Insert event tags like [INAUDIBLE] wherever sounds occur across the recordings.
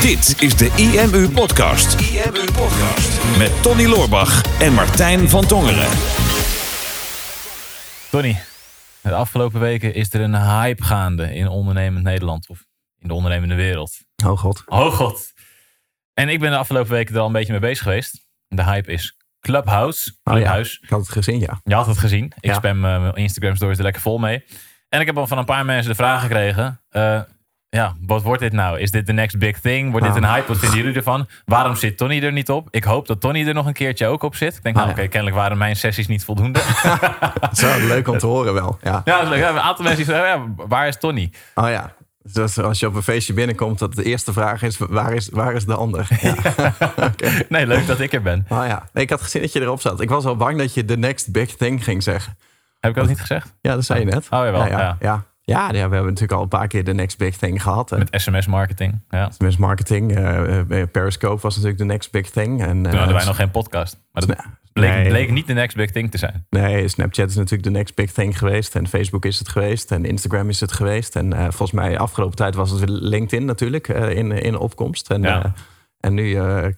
Dit is de IMU Podcast. IMU Podcast. Met Tony Loorbach en Martijn van Tongeren. Tony, de afgelopen weken is er een hype gaande in ondernemend Nederland. Of in de ondernemende wereld. Oh god. Oh god. En ik ben de afgelopen weken er al een beetje mee bezig geweest. De hype is Clubhouse. Oh ja, Clubhouse. ik had het gezien, ja. Je had het gezien. Ik Ja. spam eh, mijn Instagram stories er lekker vol mee. En ik heb al van een paar mensen de vraag gekregen. eh, ja, wat wordt dit nou? Is dit de next big thing? Wordt dit Ah. een hype? Wat vinden jullie ervan? Waarom zit Tony er niet op? Ik hoop dat Tony er nog een keertje ook op zit. Ik denk, nou Ah, oké, ja. kennelijk waren mijn sessies niet voldoende. [LAUGHS] Wel leuk om te horen wel. Ja. ja, dat is leuk. Een aantal mensen die zeggen, ja, waar is Tony? Oh ja. Dus als je op een feestje binnenkomt, dat de eerste vraag is: waar is, waar is de ander? [LAUGHS] Ja. Oké. [LAUGHS] Nee, leuk dat ik er ben. Oh ja. Nee, ik had gezien dat je erop zat. Ik was al bang dat je the next big thing ging zeggen. Heb ik dat niet gezegd? Ja, dat zei je net. Oh, jawel, Ja, ja. ja. ja. Ja, ja, we hebben natuurlijk al een paar keer de next big thing gehad. Met sms marketing. Ja. SMS marketing, eh, eh, Periscope was natuurlijk de next big thing. En, Toen eh, hadden wij nog geen podcast. Maar dat bleek, nee. bleek niet de next big thing te zijn. Nee, Snapchat is natuurlijk de next big thing geweest. En Facebook is het geweest. En Instagram is het geweest. En eh, volgens mij afgelopen tijd was het LinkedIn natuurlijk eh, in, in opkomst. En, Ja. eh, en nu eh, eh,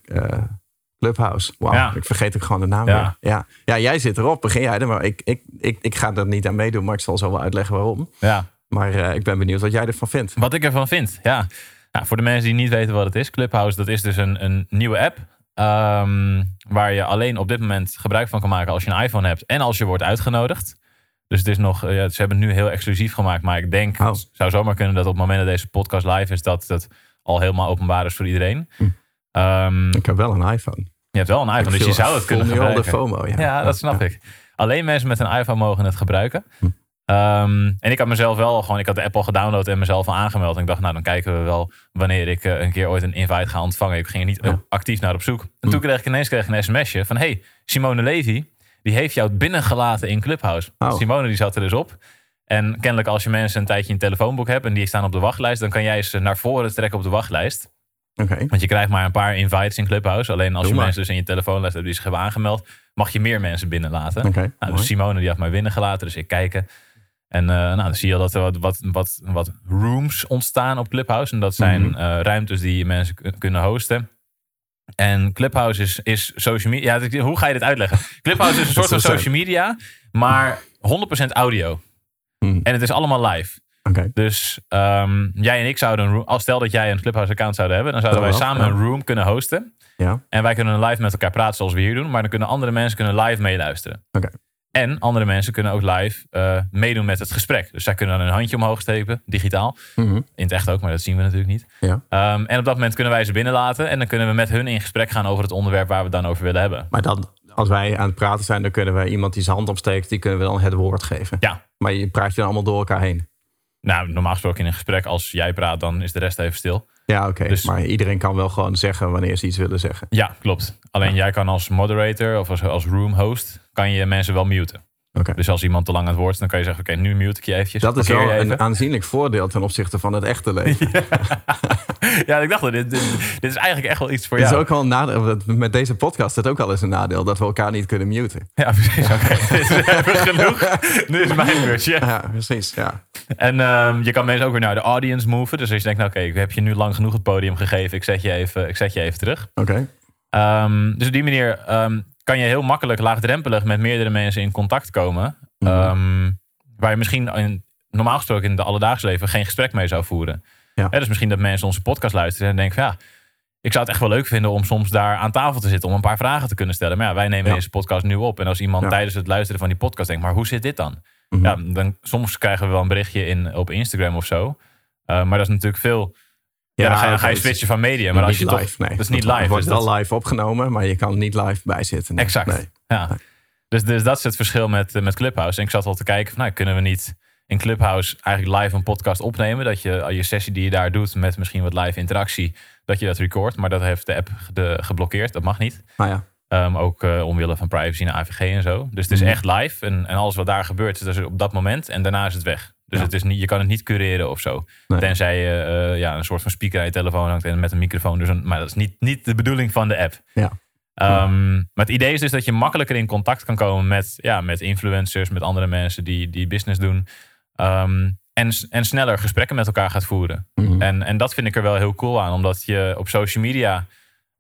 Clubhouse. Wauw, Ja. ik vergeet ook gewoon de naam Ja. weer. Ja. ja, jij zit erop. Begin jij er. Maar ik, ik, ik, ik ga er niet aan meedoen. Maar ik zal zo wel uitleggen waarom. Ja. Maar eh, ik ben benieuwd wat jij ervan vindt. Wat ik ervan vind, ja. ja. Voor de mensen die niet weten wat het is, Clubhouse, dat is dus een, een nieuwe app. ehm, waar je alleen op dit moment gebruik van kan maken als je een iPhone hebt en als je wordt uitgenodigd. Dus het is nog, eh, ja, ze hebben het nu heel exclusief gemaakt. Maar ik denk, Oh. het zou zomaar kunnen dat op het moment dat deze podcast live is, dat het al helemaal openbaar is voor iedereen. Hm. Ehm, Ik heb wel een iPhone. je hebt wel een iPhone, dus je zou het kunnen al de gebruiken. FOMO. Ja, Ja, dat snap ik. Alleen mensen met een iPhone mogen het gebruiken. Hm. Ehm, en ik had mezelf wel gewoon, ik had de app al gedownload en mezelf al aangemeld. En ik dacht, nou dan kijken we wel wanneer ik eh, een keer ooit een invite ga ontvangen. Ik ging er niet Ja. actief naar op zoek. En Hm. toen kreeg ik ineens kreeg ik een sms'je van, hey, Simone Levy, die heeft jou binnengelaten in Clubhouse. Oh. Simone die zat er dus op. En kennelijk als je mensen een tijdje een telefoonboek hebt en die staan op de wachtlijst, dan kan jij ze naar voren trekken op de wachtlijst. Oké. Want je krijgt maar een paar invites in Clubhouse. Alleen als Doe je maar. mensen dus in je telefoonlijst hebt die zich hebben aangemeld, mag je meer mensen binnenlaten. Nou, dus Simone die had mij binnengelaten, dus ik kijken. En eh, nou, dan zie je al dat er wat, wat, wat, wat rooms ontstaan op Clubhouse. En dat zijn Mhm. eh, ruimtes die mensen kun- kunnen hosten. En Clubhouse is, is social media. Ja, hoe ga je dit uitleggen? [LAUGHS] Clubhouse is een soort van social media, maar 100% audio. Hm. En het is allemaal live. Dus ehm, jij en ik zouden een room, als stel dat jij een Clubhouse account zouden hebben, dan zouden wij wel, samen ja. een room kunnen hosten. Ja. En wij kunnen live met elkaar praten zoals we hier doen. Maar dan kunnen andere mensen kunnen live meeluisteren. Oké. En andere mensen kunnen ook live eh, meedoen met het gesprek. Dus zij kunnen dan een handje omhoog steken, digitaal. Mhm. In het echt ook, maar dat zien we natuurlijk niet. Ja. Ehm, en op dat moment kunnen wij ze binnenlaten. En dan kunnen we met hun in gesprek gaan over het onderwerp waar we het dan over willen hebben. Maar dan, als wij aan het praten zijn, dan kunnen wij iemand die zijn hand opsteekt, die kunnen we dan het woord geven. Ja. Maar je praat je dan allemaal door elkaar heen. Nou, normaal gesproken in een gesprek, als jij praat, dan is de rest even stil. Ja, oké. Dus- Maar iedereen kan wel gewoon zeggen wanneer ze iets willen zeggen. Ja, klopt. Alleen jij kan als moderator of als, als room host, kan je mensen wel muten. Dus als iemand te lang aan het woord is, dan kan je zeggen, oké, nu mute ik je eventjes. Dat is wel een aanzienlijk voordeel ten opzichte van het echte leven. [LAUGHS] Ja, ik dacht, al, dit, dit, dit is eigenlijk echt wel iets voor is jou. ook wel een nadeel. dat Met deze podcast is het ook al eens een nadeel dat we elkaar niet kunnen muten. Ja, precies. Oké, [LAUGHS] dit is genoeg. [LAUGHS] Nu is mijn beurtje. Ja, precies. Ja. En ehm, je kan mensen ook weer naar de audience moven. Dus als je denkt, nou oké, ik heb je nu lang genoeg het podium gegeven. Ik zet je even, ik zet je even terug. Oké. Ehm, dus op die manier ehm, kan je heel makkelijk laagdrempelig met meerdere mensen in contact komen. Mhm. Ehm, waar je misschien in, normaal gesproken in het alledaagse leven geen gesprek mee zou voeren. Ja. Dus misschien dat mensen onze podcast luisteren en denken van ja, ik zou het echt wel leuk vinden om soms daar aan tafel te zitten om een paar vragen te kunnen stellen. Maar ja, wij nemen Ja. deze podcast nu op. En als iemand Ja. tijdens het luisteren van die podcast denkt, maar hoe zit dit dan? Mhm. Ja, dan soms krijgen we wel een berichtje in, op Instagram of zo. Uh, maar dat is natuurlijk veel. Ja, dan ga, je- ga switchen van media. Maar als je toch, nee. dat is niet Het live. wordt dus wel dat- live opgenomen, maar je kan niet live bijzitten. Nee. Exact. Nee. Ja. Dus, dus dat is het verschil met, met Clubhouse. En ik zat al te kijken van, nou, kunnen we niet in Clubhouse eigenlijk live een podcast opnemen? Dat je al je sessie die je daar doet met misschien wat live interactie, dat je dat recordt. Maar dat heeft de app de, geblokkeerd. Dat mag niet. Nou ja. Ehm, ook eh, omwille van privacy en AVG en zo. Dus het is Mhm. echt live. En, en alles wat daar gebeurt, is dus op dat moment. En daarna is het weg. Dus Ja. het is niet, je kan het niet cureren of zo. Nee. Tenzij je eh, ja, een soort van speaker aan je telefoon hangt en met een microfoon. Dus een, maar dat is niet, niet de bedoeling van de app. Ja. Ehm, maar het idee is dus dat je makkelijker in contact kan komen met, ja, met influencers, met andere mensen die, die business doen. Ehm, en, en sneller gesprekken met elkaar gaat voeren. Mhm. En, en dat vind ik er wel heel cool aan, omdat je op social media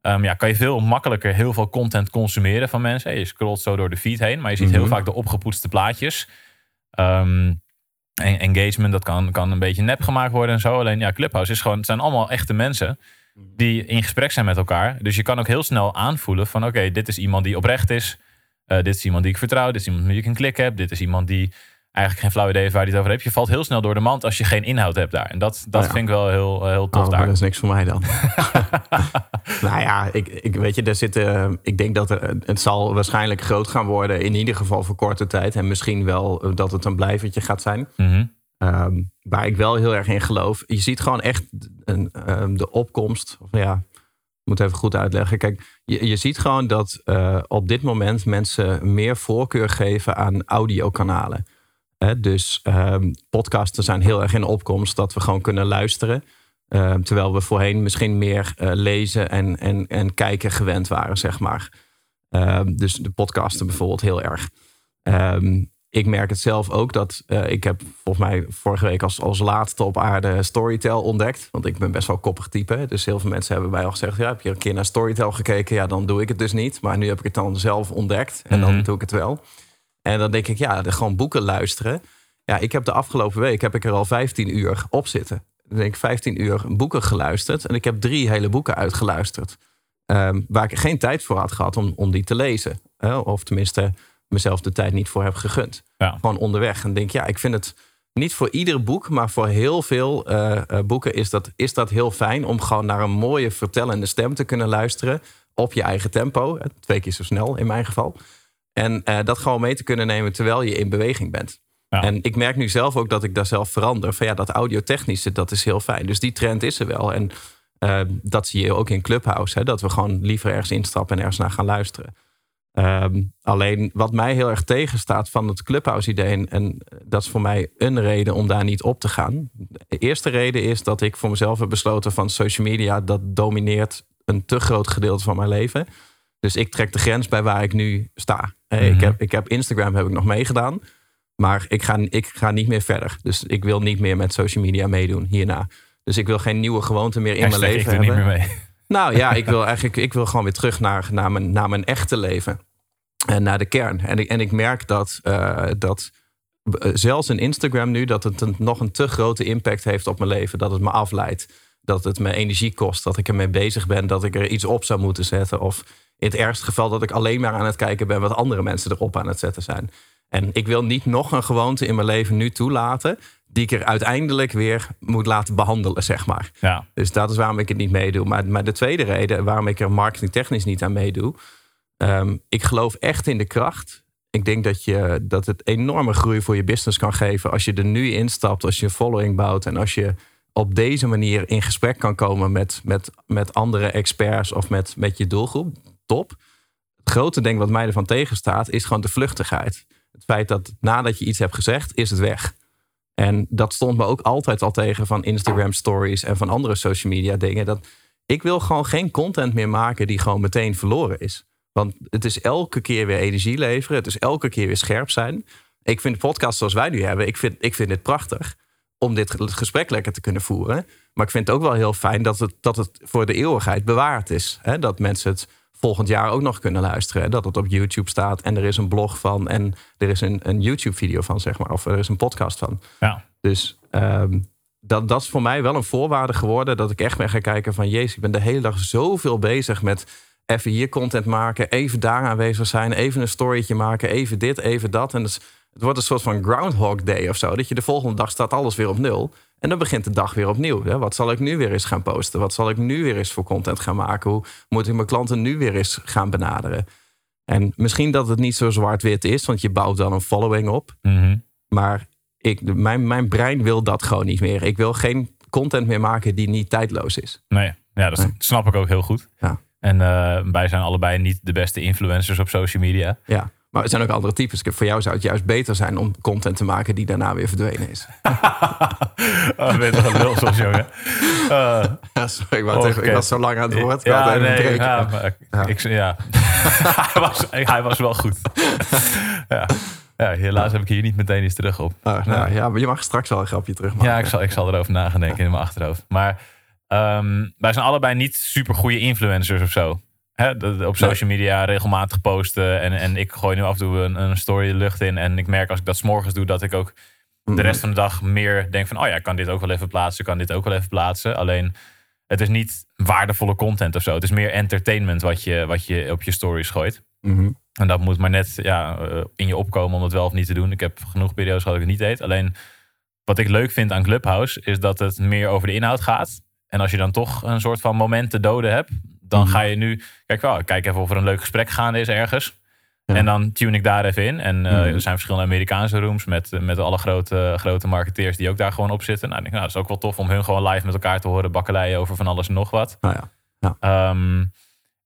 ehm, ja, kan je veel makkelijker heel veel content consumeren van mensen. Je scrolt zo door de feed heen, maar je ziet heel Mhm. vaak de opgepoetste plaatjes. Ehm, en engagement, dat kan, kan een beetje nep gemaakt worden en zo. Alleen ja, Clubhouse is gewoon, het zijn allemaal echte mensen die in gesprek zijn met elkaar. Dus je kan ook heel snel aanvoelen van oké, dit is iemand die oprecht is. Eh, dit is iemand die ik vertrouw. Dit is iemand met wie ik een klik heb. Dit is iemand die eigenlijk geen flauw idee heeft waar hij het over heeft. Je valt heel snel door de mand als je geen inhoud hebt daar. En dat, dat Oh ja. vind ik wel heel, eh, heel tof Oh, daar. dat is niks voor mij dan. [LAUGHS] [LAUGHS] nou ja, ik, ik weet je, daar zitten. Ik denk dat er, het zal waarschijnlijk groot gaan worden. In ieder geval voor korte tijd. En misschien wel eh, dat het een blijvertje gaat zijn. Ehm, waar ik wel heel erg in geloof. Je ziet gewoon echt een, ehm, de opkomst. Of ja, ik moet even goed uitleggen. Kijk, je, je ziet gewoon dat eh, op dit moment mensen meer voorkeur geven aan audiokanalen. Hè, dus ehm podcasten zijn heel erg in opkomst. Dat we gewoon kunnen luisteren. Ehm, terwijl we voorheen misschien meer eh, lezen en, en, en kijken gewend waren, zeg maar. Ehm, dus de podcasten bijvoorbeeld heel erg. Ik merk het zelf ook dat eh, ik heb volgens mij vorige week als, als laatste op aarde Storytel ontdekt. Want ik ben best wel koppig type. Dus heel veel mensen hebben bij al gezegd: ja, heb je een keer naar Storytel gekeken? Ja, dan doe ik het dus niet. Maar nu heb ik het dan zelf ontdekt en dan Mhm. doe ik het wel. En dan denk ik, ja, gewoon boeken luisteren. Ja, ik heb de afgelopen week heb ik er al 15 uur op zitten. Dan denk ik 15 uur boeken geluisterd. En ik heb drie hele boeken uitgeluisterd. Ehm, waar ik geen tijd voor had gehad om, om die te lezen. Of tenminste, mezelf de tijd niet voor heb gegund. Ja. Gewoon onderweg. En denk, ja, ik vind het niet voor ieder boek, maar voor heel veel eh, eh, boeken is dat, is dat heel fijn om gewoon naar een mooie vertellende stem te kunnen luisteren. Op je eigen tempo. Twee keer zo snel in mijn geval. En eh, dat gewoon mee te kunnen nemen terwijl je in beweging bent. Ja. En ik merk nu zelf ook dat ik daar zelf verander. Van ja, dat audiotechnische, dat is heel fijn. Dus die trend is er wel. En eh, dat zie je ook in Clubhouse. Hè, dat we gewoon liever ergens instappen en ergens naar gaan luisteren. Ehm, alleen wat mij heel erg tegenstaat van het Clubhouse-idee... En, en dat is voor mij een reden om daar niet op te gaan. De eerste reden is dat ik voor mezelf heb besloten van social media... dat domineert een te groot gedeelte van mijn leven. Dus ik trek de grens bij waar ik nu sta. Ik, Mhm. heb, ik heb Instagram heb ik nog meegedaan... Maar ik ga, ik ga niet meer verder. Dus ik wil niet meer met social media meedoen hierna. Dus ik wil geen nieuwe gewoonte meer in Hashtag mijn ik leven doe niet hebben. meer mee. Nou ja, ik [LAUGHS] wil eigenlijk ik wil gewoon weer terug naar, naar, mijn, naar mijn echte leven. En naar de kern. En ik, en ik merk dat, eh, dat eh, zelfs in Instagram nu... dat het een, nog een te grote impact heeft op mijn leven. Dat het me afleidt. Dat het me energie kost. Dat ik ermee bezig ben. Dat ik er iets op zou moeten zetten. Of in het ergste geval dat ik alleen maar aan het kijken ben... wat andere mensen erop aan het zetten zijn. En ik wil niet nog een gewoonte in mijn leven nu toelaten... die ik er uiteindelijk weer moet laten behandelen, zeg maar. Ja. Dus dat is waarom ik het niet meedoe. Maar, maar de tweede reden waarom ik er marketingtechnisch niet aan meedoe. ehm, ik geloof echt in de kracht. Ik denk dat, je, dat het enorme groei voor je business kan geven. als je er nu instapt, als je een following bouwt. en als je op deze manier in gesprek kan komen met, met, met andere experts of met, met je doelgroep. Top. Het grote ding wat mij ervan tegenstaat is gewoon de vluchtigheid. Het feit dat nadat je iets hebt gezegd, is het weg. En dat stond me ook altijd al tegen van Instagram stories en van andere social media dingen. Dat ik wil gewoon geen content meer maken die gewoon meteen verloren is. Want het is elke keer weer energie leveren. Het is elke keer weer scherp zijn. Ik vind de podcast zoals wij nu hebben, ik vind, ik vind het prachtig om dit gesprek lekker te kunnen voeren. Maar ik vind het ook wel heel fijn dat het, dat het voor de eeuwigheid bewaard is. Hè? Dat mensen het volgend jaar ook nog kunnen luisteren. Dat het op YouTube staat en er is een blog van en er is een, een YouTube-video van, zeg maar. Of er is een podcast van. Ja. Dus ehm, dat, dat is voor mij wel een voorwaarde geworden. Dat ik echt ben gaan kijken van... Jezus, ik ben de hele dag zoveel bezig met... even hier content maken, even daar aanwezig zijn... even een storytje maken, even dit, even dat. En dus, het wordt een soort van Groundhog Day of zo. Dat je de volgende dag staat alles weer op nul. En dan begint de dag weer opnieuw. Hè? Wat zal ik nu weer eens gaan posten? Wat zal ik nu weer eens voor content gaan maken? Hoe moet ik mijn klanten nu weer eens gaan benaderen? En misschien dat het niet zo zwart-wit is... want je bouwt dan een following op. Mhm. Maar ik, mijn, mijn brein wil dat gewoon niet meer. Ik wil geen content meer maken die niet tijdloos is. Nee, ja, dat Nee. snap ik ook heel goed. Ja. En eh, wij zijn allebei niet de beste influencers op social media. Ja. Maar er zijn ook andere types. Voor jou zou het juist beter zijn om content te maken die daarna weer verdwenen is. oh, ben toch een lul soms, jongen. Ja, sorry, maar ik was zo lang aan het woord. Ik ja, nee, maar ik- Ja. Ik, ja. [LAUGHS] hij, was, hij was wel goed. ja. Ja, helaas heb ik hier niet meteen iets terug op. Oh, nou, ja, maar je mag straks wel een grapje terugmaken. Ja, ik zal, ik zal erover na gaan denken in mijn achterhoofd. Maar ehm, wij zijn allebei niet super goede influencers of zo. Op social media regelmatig posten. En, en ik gooi nu af en toe een, een story de lucht in. En ik merk als ik dat s'morgens doe, dat ik ook de rest van de dag meer denk van... oh ja, ik kan dit ook wel even plaatsen, kan dit ook wel even plaatsen. Alleen, het is niet waardevolle content of zo. Het is meer entertainment wat je, wat je op je stories gooit. Mhm. En dat moet maar net ja, eh, in je opkomen om het wel of niet te doen. Ik heb genoeg periodes gehad dat ik het niet deed. Alleen wat ik leuk vind aan Clubhouse is dat het meer over de inhoud gaat. En als je dan toch een soort van moment te doden hebt, dan Mhm. ga je nu. Kijk wel, kijk even of er een leuk gesprek gaande is ergens. Ja. En dan tune ik daar even in. En eh, Mhm. er zijn verschillende Amerikaanse rooms met, met alle grote, grote marketeers die ook daar gewoon op zitten. Nou, ik denk, nou, dat is ook wel tof om hun gewoon live met elkaar te horen bakkeleien over van alles en nog wat. Nou ja. Ehm,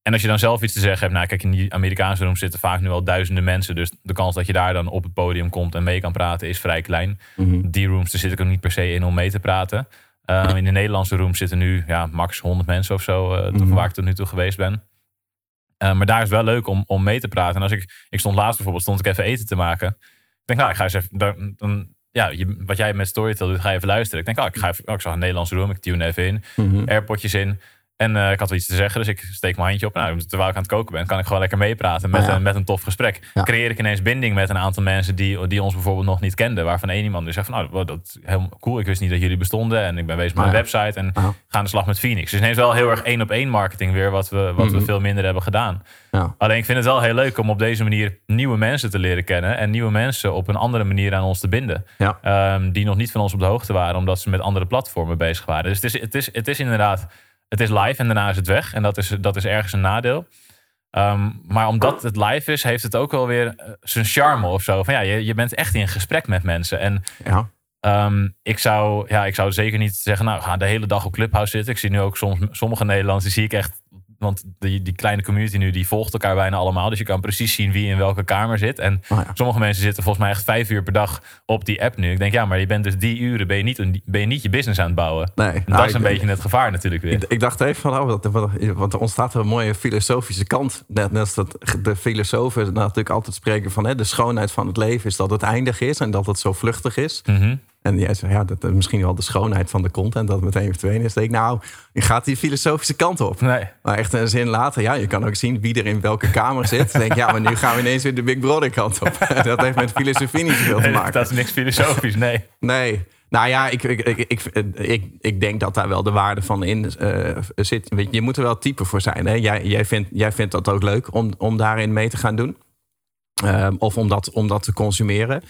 en als je dan zelf iets te zeggen hebt, nou kijk, in die Amerikaanse room zitten vaak nu al duizenden mensen. Dus de kans dat je daar dan op het podium komt en mee kan praten is vrij klein. Mhm. Die rooms, daar zit ik ook niet per se in om mee te praten. Ehm, in de Nederlandse room zitten nu ja, max 100 mensen of zo, eh, Mhm. waar ik tot nu toe geweest ben. Eh, maar daar is wel leuk om, om mee te praten. En als ik, ik stond laatst bijvoorbeeld, stond ik even eten te maken. Ik denk, nou, ik ga eens even, dan, dan, ja, je, wat jij met Storytel doet, ga je even luisteren. Ik denk, oh, ik ga even, oh, ik zag een Nederlandse room, ik tune even in Mhm. airpodjes in. En eh, ik had wel iets te zeggen, dus ik steek mijn handje op. Nou, terwijl ik aan het koken ben, kan ik gewoon lekker meepraten met, Ah, ja. een, met een tof gesprek. Ja. Creëer ik ineens binding met een aantal mensen die, die ons bijvoorbeeld nog niet kenden. Waarvan één iemand dus zegt van, nou, dat is helemaal cool. Ik wist niet dat jullie bestonden. En ik ben bezig met Ah, een ja. website en Ah. ga aan de slag met Phoenix. Dus ineens wel heel erg één op één marketing weer, wat we, wat we Mhm. veel minder hebben gedaan. Alleen ik vind het wel heel leuk om op deze manier nieuwe mensen te leren kennen. En nieuwe mensen op een andere manier aan ons te binden. Ehm, die nog niet van ons op de hoogte waren, omdat ze met andere platformen bezig waren. Dus het is, het is, het is inderdaad, het is live en daarna is het weg. En dat is, dat is ergens een nadeel. Ehm, maar omdat het live is, heeft het ook wel weer eh, zijn charme of zo. Van ja, je, je bent echt in gesprek met mensen. En Ja. Ehm, ik, zou, ja, ik zou zeker niet zeggen, nou, ga de hele dag op Clubhouse zitten. Ik zie nu ook soms sommige Nederlanders, die zie ik echt. Want die, die kleine community nu, die volgt elkaar bijna allemaal. Dus je kan precies zien wie in welke kamer zit. En Oh ja. sommige mensen zitten volgens mij echt vijf uur per dag op die app nu. Ik denk, ja, maar je bent dus die uren, ben je niet, ben je, niet je business aan het bouwen. Nee. En Nou, dat is een ik- beetje het gevaar natuurlijk weer. Ik, ik dacht even van, oh, wat- want er ontstaat een mooie filosofische kant. Net, net als dat de filosofen natuurlijk altijd spreken van... Hè, de schoonheid van het leven is dat het eindig is en dat het zo vluchtig is. Mhm. En jij zei, ja, dat is misschien wel de schoonheid van de content, dat het meteen verdwenen is. Dan denk ik, nou, je gaat die filosofische kant op. Nee. Maar echt een zin later, ja, je kan ook zien wie er in welke kamer zit. Denk ja, maar nu gaan we ineens weer de Big Brother kant op. [LAUGHS] dat heeft met filosofie niet zoveel te Nee, maken. dat is niks filosofisch, nee. Nee. Nou ja, ik, ik, ik, ik, ik, ik denk dat daar wel de waarde van in eh, zit. Je moet er wel type voor zijn. Hè? Jij, jij, vindt, jij vindt dat ook leuk om, om daarin mee te gaan doen. Ehm, of om dat, om dat te consumeren.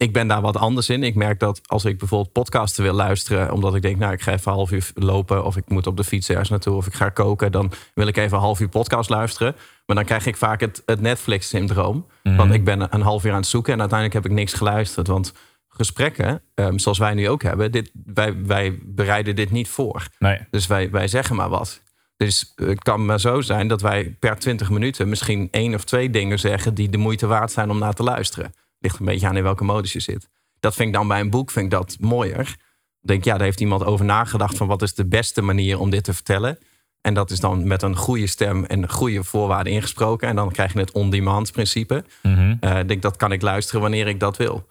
Ik ben daar wat anders in. Ik merk dat als ik bijvoorbeeld podcasten wil luisteren... omdat ik denk, nou, ik ga even een half uur lopen... of ik moet op de fiets ergens naartoe of ik ga koken... dan wil ik even een half uur podcast luisteren. Maar dan krijg ik vaak het, het Netflix-syndroom. Want ik ben een half uur aan het zoeken... en uiteindelijk heb ik niks geluisterd. Want gesprekken, ehm, zoals wij nu ook hebben... Dit, wij, wij bereiden dit niet voor. Nee. Dus wij, wij zeggen maar wat. Dus het kan maar zo zijn dat wij per 20 minuten misschien één of twee dingen zeggen die de moeite waard zijn om naar te luisteren. Ligt een beetje aan in welke modus je zit. Dat vind ik dan bij een boek vind ik dat mooier. Dan denk ik, ja, daar heeft iemand over nagedacht van wat is de beste manier om dit te vertellen. En dat is dan met een goede stem en goede voorwaarden ingesproken. En dan krijg je het on-demand principe. Mhm. Eh, ik denk dat kan ik luisteren wanneer ik dat wil.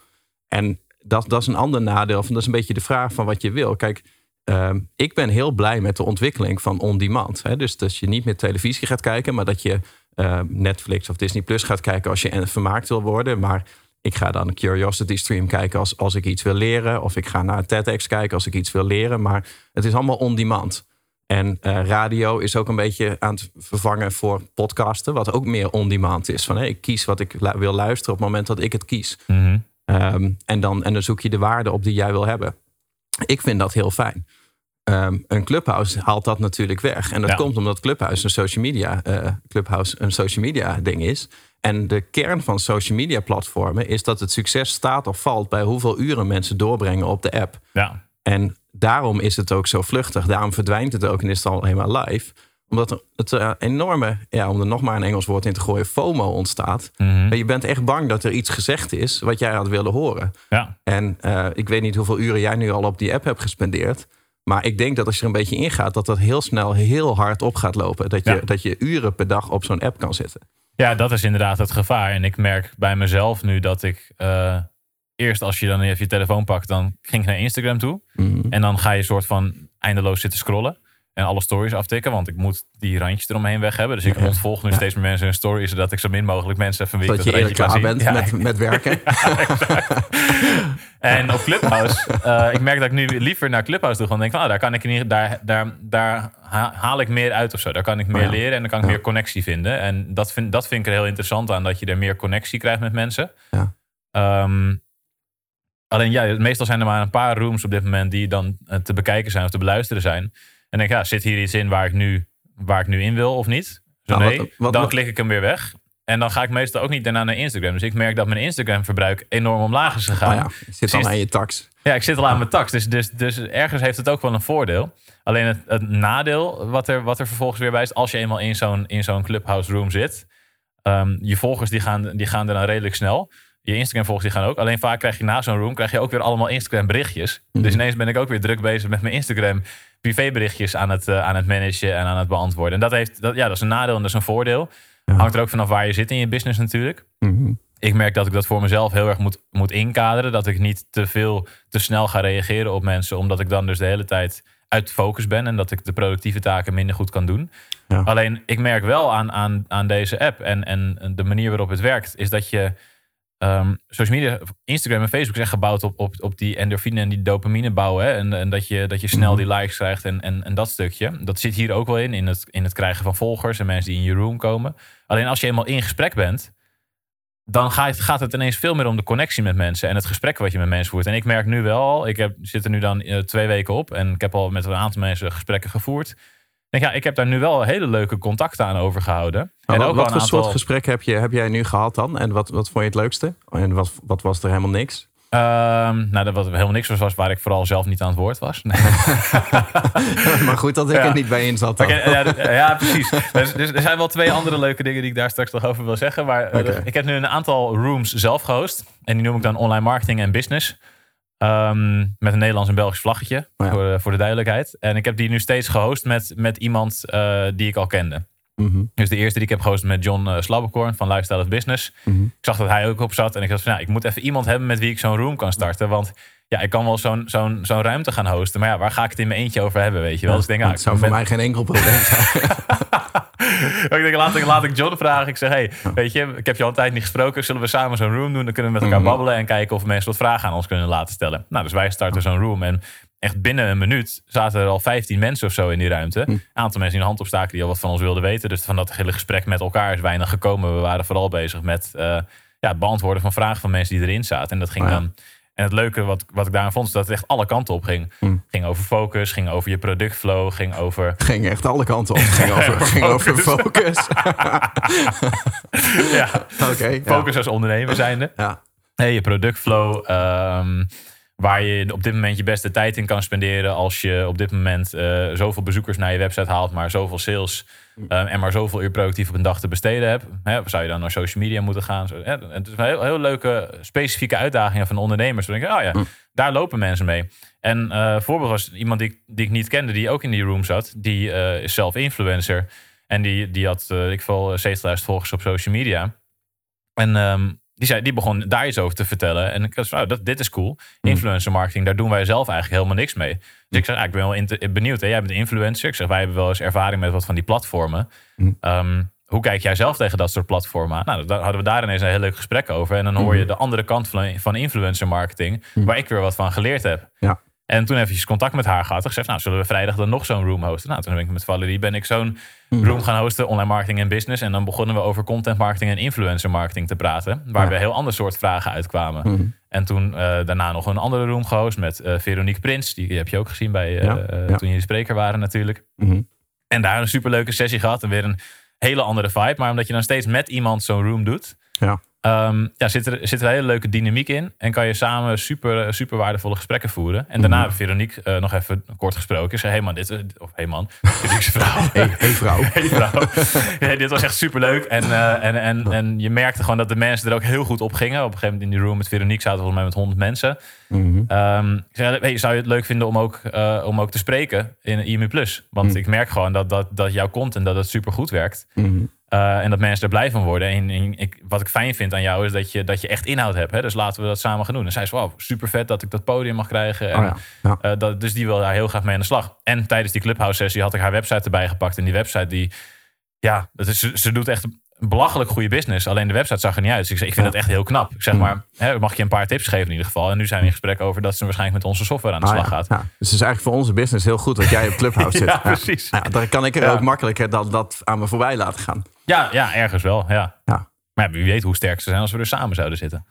En dat, dat is een ander nadeel. Van, dat is een beetje de vraag van wat je wil. Kijk, ehm, ik ben heel blij met de ontwikkeling van on-demand. Dus dat je niet meer televisie gaat kijken, maar dat je eh, Netflix of Disney Plus gaat kijken als je vermaakt wil worden. Maar ik ga dan een Curiosity Stream kijken als, als ik iets wil leren. Of ik ga naar TEDx kijken als ik iets wil leren. Maar het is allemaal on-demand. En eh, radio is ook een beetje aan het vervangen voor podcasten, wat ook meer on-demand is. Van hé, ik kies wat ik wil luisteren op het moment dat ik het kies. Mhm. Ehm, en, dan, en dan zoek je de waarde op die jij wil hebben. Ik vind dat heel fijn. Ehm, een clubhouse haalt dat natuurlijk weg. En dat Ja. komt omdat clubhouse een social media, eh, clubhouse een social media ding is. En de kern van social media platformen is dat het succes staat of valt bij hoeveel uren mensen doorbrengen op de app. Ja. En daarom is het ook zo vluchtig. Daarom verdwijnt het ook en is het al helemaal live. Omdat het eh, enorme, ja, om er nog maar een Engels woord in te gooien, FOMO ontstaat. Mhm. Je bent echt bang dat er iets gezegd is wat jij had willen horen. ja. En eh, ik weet niet hoeveel uren jij nu al op die app hebt gespendeerd. Maar ik denk dat als je er een beetje ingaat, dat dat heel snel heel hard op gaat lopen. Dat je, Ja. dat je uren per dag op zo'n app kan zitten. Ja, dat is inderdaad het gevaar. En ik merk bij mezelf nu dat ik eh, eerst als je dan even je telefoon pakt, dan ging ik naar Instagram toe. Mhm. En dan ga je soort van eindeloos zitten scrollen. En alle stories aftikken, want ik moet die randjes eromheen weg hebben. Dus ik ontvolg nu steeds meer mensen hun stories, zodat ik zo min mogelijk mensen wie ik Dat je randje klaar bent. Ja, met, met werken. [LAUGHS] En op Clubhouse, eh, ik merk dat ik nu liever naar Clubhouse toe ga. Want ik denk van, oh, daar, kan ik in ieder, daar, daar, daar ha- haal ik meer uit of zo. Daar kan ik meer Ja. leren en dan kan ik meer connectie vinden. En dat vind, dat vind ik er heel interessant aan, dat je er meer connectie krijgt met mensen. Ja. Ehm, alleen ja, meestal zijn er maar een paar rooms op dit moment die dan eh, te bekijken zijn of te beluisteren zijn. En denk ik, ja, zit hier iets in waar ik nu, waar ik nu in wil of niet? Zo Nou, nee, wat- wat- dan wat- klik ik hem weer weg. En dan ga ik meestal ook niet daarna naar Instagram. Dus ik merk dat mijn Instagram verbruik enorm omlaag is gegaan. Oh ja, je zit al aan je tax. Ja, ik zit al aan mijn tax. Dus, dus, dus ergens heeft het ook wel een voordeel. Alleen het, het nadeel wat er, wat er vervolgens weer bij is... als je eenmaal in zo'n, in zo'n clubhouse room zit... ehm, je volgers die gaan, die gaan er dan redelijk snel. Je Instagram volgers die gaan ook. Alleen vaak krijg je na zo'n room... krijg je ook weer allemaal Instagram berichtjes. Mhm. Dus ineens ben ik ook weer druk bezig met mijn Instagram... privéberichtjes aan het, eh, aan het managen en aan het beantwoorden. En dat, heeft, dat, ja, dat is een nadeel en dat is een voordeel. Ja. Hangt er ook vanaf waar je zit in je business natuurlijk Mhm. ik merk dat ik dat voor mezelf heel erg moet, moet inkaderen. Dat ik niet te veel, te snel ga reageren op mensen. Omdat ik dan dus de hele tijd uit focus ben. En dat ik de productieve taken minder goed kan doen. Ja. Alleen ik merk wel aan, aan, aan deze app en, en de manier waarop het werkt. Is dat je ehm social media, Instagram en Facebook zijn gebouwd op, op, op die endorfine en die dopamine bouwen. Hè? En, en dat je, dat je snel Mhm. die likes krijgt en, en, en dat stukje. Dat zit hier ook wel in, in het, in het krijgen van volgers en mensen die in je room komen. Alleen als je eenmaal in gesprek bent, dan gaat, gaat het ineens veel meer om de connectie met mensen en het gesprek wat je met mensen voert. En ik merk nu wel, ik heb, zit er nu dan eh, twee weken op en ik heb al met een aantal mensen gesprekken gevoerd. Ik denk, ja, ik heb daar nu wel hele leuke contacten aan overgehouden. Maar en wat ook wat een voor soort gesprek heb, je, heb jij nu gehad dan? En wat, wat vond je het leukste? En wat, wat was er helemaal niks? Ehm, nou, dat wat helemaal niks was, was waar ik vooral zelf niet aan het woord was. Nee. [LAUGHS] maar goed dat ik Ja. er niet bij in zat ja, ja, precies. Dus, dus er zijn wel twee andere leuke dingen die ik daar straks nog over wil zeggen. Maar eh, ik heb nu een aantal rooms zelf gehost. En die noem ik dan online marketing en business. Ehm, met een Nederlands en Belgisch vlaggetje, ja. voor, de- voor de duidelijkheid. En ik heb die nu steeds gehost met, met iemand eh, die ik al kende. Mhm, Dus de eerste die ik heb gehost met John uh, Slabbekorn van Lifestyle of Business. mhm. Ik zag dat hij ook op zat. En ik dacht van, ja, ik moet even iemand hebben met wie ik zo'n room kan starten. Want ja, ik kan wel zo'n zo'n zo'n ruimte gaan hosten. Maar ja, waar ga ik het in mijn eentje over hebben, weet je wel? Dus ik denk, ja, het zou voor ben- mij geen enkel probleem zijn. [LAUGHS] [LAUGHS] ik denk, laat ik, laat ik John vragen. Ik zeg, hey, weet je, ik heb je al een tijd niet gesproken. Zullen we samen zo'n room doen? Dan kunnen we met elkaar Mhm. babbelen en kijken of mensen wat vragen aan ons kunnen laten stellen. Nou, dus wij starten zo'n room. En echt binnen een minuut zaten er al 15 mensen of zo in die ruimte. Een aantal mensen die een hand opstaken die al wat van ons wilden weten. Dus van dat hele gesprek met elkaar is weinig gekomen. We waren vooral bezig met eh, ja, het beantwoorden van vragen van mensen die erin zaten. En dat ging Oh ja. En het leuke wat, wat ik daarin vond, is dat het echt alle kanten op ging. Hmm. Ging over focus, ging over je productflow, ging over ging echt alle kanten op. [LAUGHS] Ging over, ging over focus. [LAUGHS] ja, Oké. focus als ondernemer zijnde. Ja. Nee, je productflow. ehm, waar je op dit moment je beste tijd in kan spenderen. Als je op dit moment eh, zoveel bezoekers naar je website haalt, maar zoveel sales. ehm, en maar zoveel uur productief op een dag te besteden hebt. Hè, zou je dan naar social media moeten gaan? Zo, hè, het is een heel, heel leuke specifieke uitdagingen van ondernemers. Dan denk ik, oh ja, daar lopen mensen mee. En eh een voorbeeld was iemand die, ik- die ik niet kende, die ook in die room zat. Die eh, is zelf influencer. En die, die had, eh, ik val 70.000 volgers op social media. En ehm, die, zei, die begon daar iets over te vertellen. En ik dacht, nou, dat, dit is cool. Influencer marketing, daar doen wij zelf eigenlijk helemaal niks mee. Dus ik zei, ah, ik ben wel inter- benieuwd. Hè? Jij bent influencer. Ik zeg, wij hebben wel eens ervaring met wat van die platformen. Mm. Ehm, hoe kijk jij zelf tegen dat soort platformen aan? Nou, daar hadden we daar ineens een heel leuk gesprek over. En dan hoor je de andere kant van, van influencer marketing, waar ik weer wat van geleerd heb. Ja. En toen eventjes contact met haar gehad. Ik zei, nou, zullen we vrijdag dan nog zo'n room hosten? Nou, toen ben ik met Valerie ben ik zo'n room gaan hosten, online marketing en business. En dan begonnen we over content marketing en influencer marketing te praten. Waar Ja. we heel ander soort vragen uitkwamen. Mhm. En toen eh, daarna nog een andere room gehost met eh, Veronique Prins. Die heb je ook gezien bij, eh, Ja, ja. toen jullie spreker waren natuurlijk. Mhm. En daar een superleuke sessie gehad. En weer een hele andere vibe. Maar omdat je dan steeds met iemand zo'n room doet... Ja. Ehm, ja, zit, er, zit er een hele leuke dynamiek in. En kan je samen super, super waardevolle gesprekken voeren. En daarna Mhm. heb Veronique eh, nog even kort gesproken. Ik zei, hey man, dit... is- Of hey man, [LAUGHS] Veronique's vrouw. [LAUGHS] Hey, hey vrouw. [LAUGHS] Hey vrouw. Ja, dit was echt super leuk. En, eh, en, en, en je merkte gewoon dat de mensen er ook heel goed op gingen. Op een gegeven moment in die room met Veronique zaten volgens mij met 100 mensen. Mhm. Ehm, zei, hey, zou je het leuk vinden om ook, eh, om ook te spreken in IMU Plus? Want Mm. ik merk gewoon dat, dat, dat jouw content dat het super goed werkt. Eh, en dat mensen er blij van worden. En, en ik, wat ik fijn vind aan jou is dat je, dat je echt inhoud hebt. Hè? Dus laten we dat samen gaan doen. En zij is wow, super vet dat ik dat podium mag krijgen. En, Oh ja, ja. eh, dat, dus die wil daar heel graag mee aan de slag. En tijdens die Clubhouse sessie had ik haar website erbij gepakt. En die website die, ja, dat is, ze, doet echt belachelijk goede business. Alleen de website zag er niet uit. Dus ik, zei, ik vind Ja. het echt heel knap. Ik zeg Mm. maar, hè, mag je een paar tips geven in ieder geval. En nu zijn we in gesprek over dat ze waarschijnlijk met onze software aan de Ah, slag ja, gaat. ja. Dus het is eigenlijk voor onze business heel goed dat jij op Clubhouse [LAUGHS] zit. Ja, precies. Dan kan ik er ook makkelijker dat, dat aan me voorbij laten gaan. Ja, ja ergens wel. Ja. Ja. Maar wie weet hoe sterk ze zijn als we er samen zouden zitten.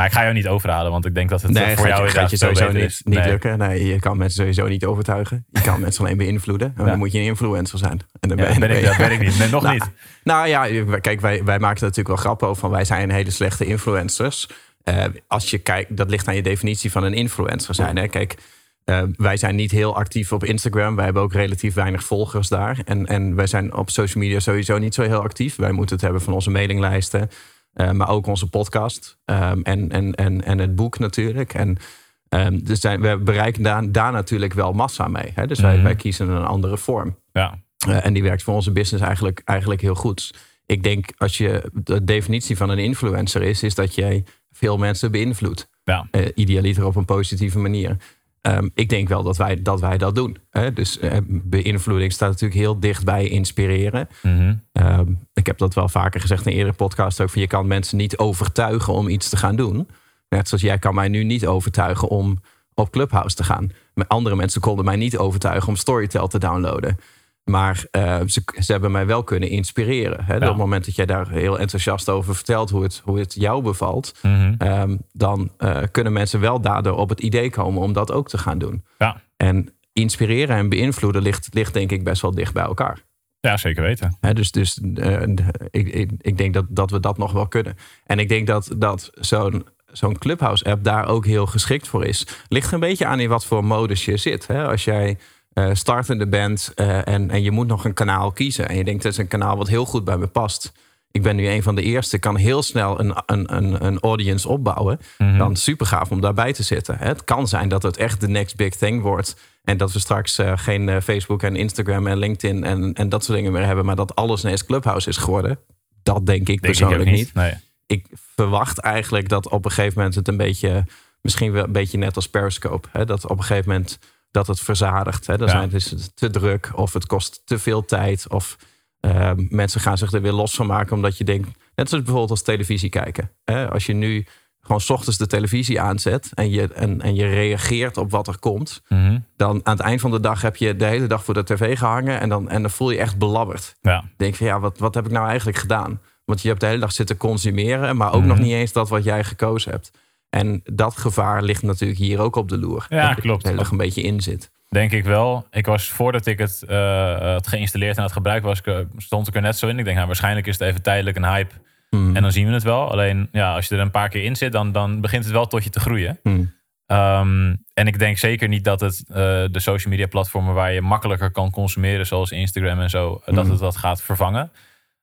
Maar ik ga jou niet overhalen, want ik denk dat het eh, Nee, voor jou gaat je sowieso niet, niet Nee. lukken. Nee, je kan mensen sowieso niet overtuigen. Je kan [LAUGHS] mensen alleen beïnvloeden. En Ja. dan moet je een influencer zijn. En dan Ja, ben, ben ik, ben dat ben ik niet. Nee, nog [LAUGHS] Nou, niet. Nou ja, kijk, wij, wij maken er natuurlijk wel grappen over. Van wij zijn hele slechte influencers. Eh, als je kijkt, dat ligt aan je definitie van een influencer zijn. Hè? Kijk, eh, wij zijn niet heel actief op Instagram. Wij hebben ook relatief weinig volgers daar. En, en wij zijn op social media sowieso niet zo heel actief. Wij moeten het hebben van onze mailinglijsten. Eh, maar ook onze podcast. ehm, en, en, en, en het boek natuurlijk. En ehm, dus zijn, we bereiken daar, daar natuurlijk wel massa mee. Hè? Dus wij, Mhm. wij kiezen een andere vorm. Ja, Uh, en die werkt voor onze business eigenlijk, eigenlijk heel goed. Ik denk als je de definitie van een influencer is, is dat jij veel mensen beïnvloedt. ja. Uh, idealiter op een positieve manier. Ehm, ik denk wel dat wij dat, wij dat doen. Hè? Dus eh, beïnvloeding staat natuurlijk heel dicht bij inspireren. Mhm. Ehm, ik heb dat wel vaker gezegd in eerdere podcast ook. Van je kan mensen niet overtuigen om iets te gaan doen. Net zoals jij kan mij nu niet overtuigen om op Clubhouse te gaan. Andere mensen konden mij niet overtuigen om Storytel te downloaden. Maar eh, ze, ze hebben mij wel kunnen inspireren. Hè? Ja. Op het moment dat jij daar heel enthousiast over vertelt hoe het, hoe het jou bevalt. Mhm. ehm, dan eh, kunnen mensen wel daardoor op het idee komen om dat ook te gaan doen. ja. En inspireren en beïnvloeden ligt, ligt denk ik best wel dicht bij elkaar. ja, zeker weten. Hè, dus dus eh, ik, ik, ik denk dat, dat we dat nog wel kunnen. En ik denk dat, dat zo'n zo'n Clubhouse-app daar ook heel geschikt voor is. Ligt een beetje aan in wat voor modus je zit. Hè? Als jij eh startende bent eh, en, en je moet nog een kanaal kiezen... en je denkt, dat is een kanaal wat heel goed bij me past... ik ben nu een van de eerste, kan heel snel een, een, een, een audience opbouwen... Mhm. dan super gaaf om daarbij te zitten. Het kan zijn dat het echt de next big thing wordt... en dat we straks eh, geen Facebook en Instagram en LinkedIn... En, en dat soort dingen meer hebben... maar dat alles ineens Clubhouse is geworden. Dat denk ik Denk persoonlijk niet niet. Nee. ik verwacht eigenlijk dat op een gegeven moment het een beetje, misschien wel een beetje net als Periscope, hè, dat op een gegeven moment dat het verzadigt. Hè. Dan Ja. zijn het is te druk of het kost te veel tijd of eh, mensen gaan zich er weer los van maken omdat je denkt, net zoals bijvoorbeeld als televisie kijken. Hè. Als je nu gewoon 's ochtends de televisie aanzet en je, en, en je reageert op wat er komt, Mhm. dan aan het eind van de dag heb je de hele dag voor de tv gehangen en dan, en dan voel je je echt belabberd Ja. denk van ja, wat, wat heb ik nou eigenlijk gedaan? Want je hebt de hele dag zitten consumeren, maar ook Mhm. nog niet eens dat wat jij gekozen hebt. En dat gevaar ligt natuurlijk hier ook op de loer. Ja, dat klopt. hele dag een beetje in zit. Denk ik wel. Ik was voordat ik het had geïnstalleerd en aan het gebruik was, stond ik er net zo in. Ik denk, nou, waarschijnlijk is het even tijdelijk een hype. Hmm. En dan zien we het wel. Alleen ja, als je er een paar keer in zit, dan, dan begint het wel tot je te groeien. Hmm. Ehm, en ik denk zeker niet dat het eh, de social media platformen waar je makkelijker kan consumeren, zoals Instagram en zo, eh, dat Mhm. het dat gaat vervangen.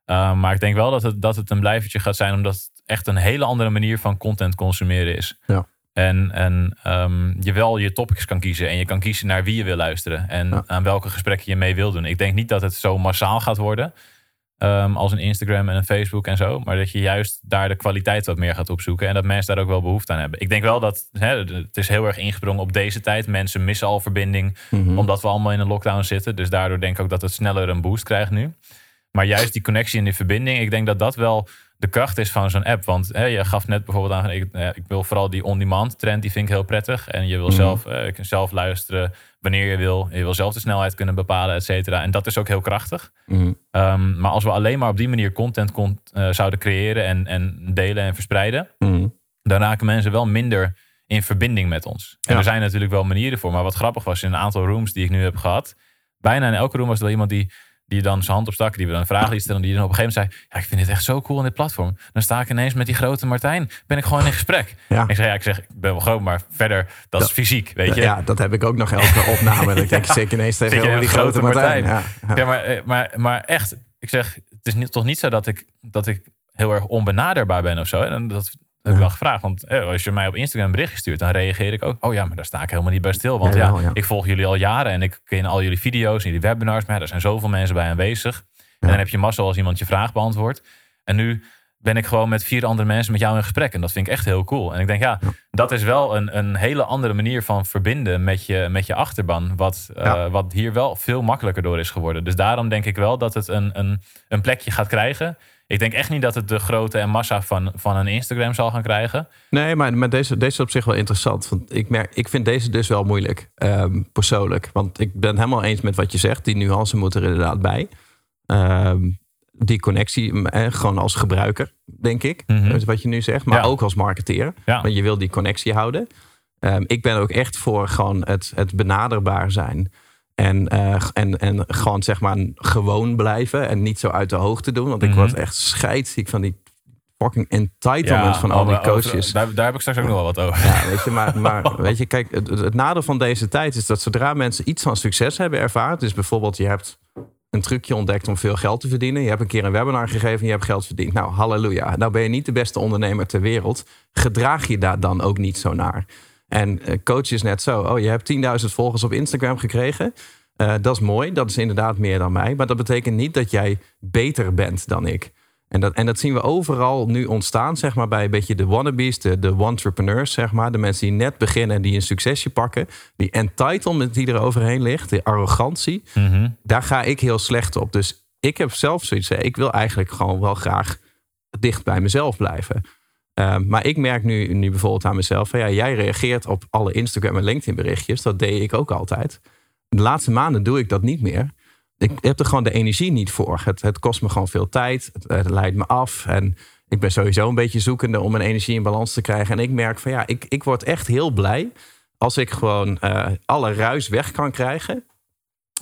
Ehm, maar ik denk wel dat het, dat het een blijvertje gaat zijn, omdat echt een hele andere manier van content consumeren is. Ja. En, en ehm, je wel je topics kan kiezen en je kan kiezen naar wie je wil luisteren en Ja. aan welke gesprekken je mee wil doen. Ik denk niet dat het zo massaal gaat worden. ehm, als een Instagram en een Facebook en zo. Maar dat je juist daar de kwaliteit wat meer gaat opzoeken. En dat mensen daar ook wel behoefte aan hebben. Ik denk wel dat hè, het is heel erg ingesprongen op deze tijd. Mensen missen al verbinding. Mhm. Omdat we allemaal in een lockdown zitten. Dus daardoor denk ik ook dat het sneller een boost krijgt nu. Maar juist die connectie en die verbinding. Ik denk dat dat wel de kracht is van zo'n app. Want hè, je gaf net bijvoorbeeld aan. Ik, eh, ik wil vooral die on-demand trend. Die vind ik heel prettig. En je wil Mhm. zelf, eh, zelf luisteren wanneer je wil. Je wil zelf de snelheid kunnen bepalen, et cetera. En dat is ook heel krachtig. Mhm. Ehm, maar als we alleen maar op die manier content kon, eh, zouden creëren en, en delen en verspreiden, Mhm. dan raken mensen wel minder in verbinding met ons. En Ja. er zijn natuurlijk wel manieren voor. Maar wat grappig was, in een aantal rooms die ik nu heb gehad, bijna in elke room was er wel iemand die, die dan zijn hand opstak, die we dan een vraag liet stellen, die dan op een gegeven moment zei, ja, ik vind dit echt zo cool in dit platform. Dan sta ik ineens met die grote Martijn, ben ik gewoon in gesprek. Ja. Ik zeg, ja, ik zeg, ik ben wel groot, maar verder, dat is fysiek, weet je. Ja, dat heb ik ook nog elke [LAUGHS] opname. dat ik denk, zeker ineens tegen die grote grote Martijn. Martijn? Ja, ja. Ja, maar, eh, maar, maar echt, ik zeg, het is niet, toch niet zo dat ik, dat ik heel erg onbenaderbaar ben of zo. En dat heb ik wel gevraagd. Want eh, als je mij op Instagram een berichtje stuurt, dan reageer ik ook. Oh ja, maar daar sta ik helemaal niet bij stil. Want ja, wel, ja. ik volg jullie al jaren en ik ken al jullie video's en jullie webinars. Maar ja, er zijn zoveel mensen bij aanwezig. En dan heb je massa als iemand je vraag beantwoordt. En nu ben ik gewoon met vier andere mensen met jou in gesprek. En dat vind ik echt heel cool. En ik denk, ja, dat is wel een, een hele andere manier van verbinden met je, met je achterban. Wat, eh, wat hier wel veel makkelijker door is geworden. Dus daarom denk ik wel dat het een, een, een plekje gaat krijgen. Ik denk echt niet dat het de grootte en massa van, van een Instagram zal gaan krijgen. Nee, maar, maar deze, deze is op zich wel interessant. Want ik, merk, ik vind deze dus wel moeilijk, um, persoonlijk. Want ik ben helemaal eens met wat je zegt. Die nuance moet er inderdaad bij. Um, die connectie, eh, gewoon als gebruiker, denk ik. Mm Wat je nu zegt. Maar ook als marketeer. Ja. Want je wil die connectie houden. Um, ik ben ook echt voor gewoon het, het benaderbaar zijn. En, uh, en, en gewoon zeg maar gewoon blijven. En niet zo uit de hoogte doen. Want ik mhm. word echt scheidsziek van die fucking entitlement van al die coaches. daar, daar, heb ik straks ook nog wel wat over. Ja, weet je, maar, maar [LAUGHS] weet je, kijk, het, het, nadeel van deze tijd is dat zodra mensen iets van succes hebben ervaren. Dus bijvoorbeeld, je hebt een trucje ontdekt om veel geld te verdienen. Je hebt een keer een webinar gegeven en je hebt geld verdiend. Nou, halleluja. Nou ben je niet de beste ondernemer ter wereld. Gedraag je daar dan ook niet zo naar. En uh, coach is net zo. Oh, je hebt 10.000 volgers op Instagram gekregen. Uh, dat is mooi. Dat is inderdaad meer dan mij. Maar dat betekent niet dat jij beter bent dan ik. En dat, en dat zien we overal nu ontstaan, zeg maar, bij een beetje de wannabes, de, de entrepreneurs, zeg maar. De mensen die net beginnen en die een succesje pakken. Die entitlement die er overheen ligt, die arrogantie. Mhm. Daar ga ik heel slecht op. Dus ik heb zelf zoiets, ik wil eigenlijk gewoon wel graag dicht bij mezelf blijven. Ehm, maar ik merk nu, nu bijvoorbeeld aan mezelf, van, ja, jij reageert op alle Instagram en LinkedIn berichtjes. Dat deed ik ook altijd. De laatste maanden doe ik dat niet meer ik heb er gewoon de energie niet voor. Het, het kost me gewoon veel tijd. Het, leidt me af. En ik ben sowieso een beetje zoekende om mijn energie in balans te krijgen. En ik merk van ja, ik, ik word echt heel blij als ik gewoon uh, alle ruis weg kan krijgen.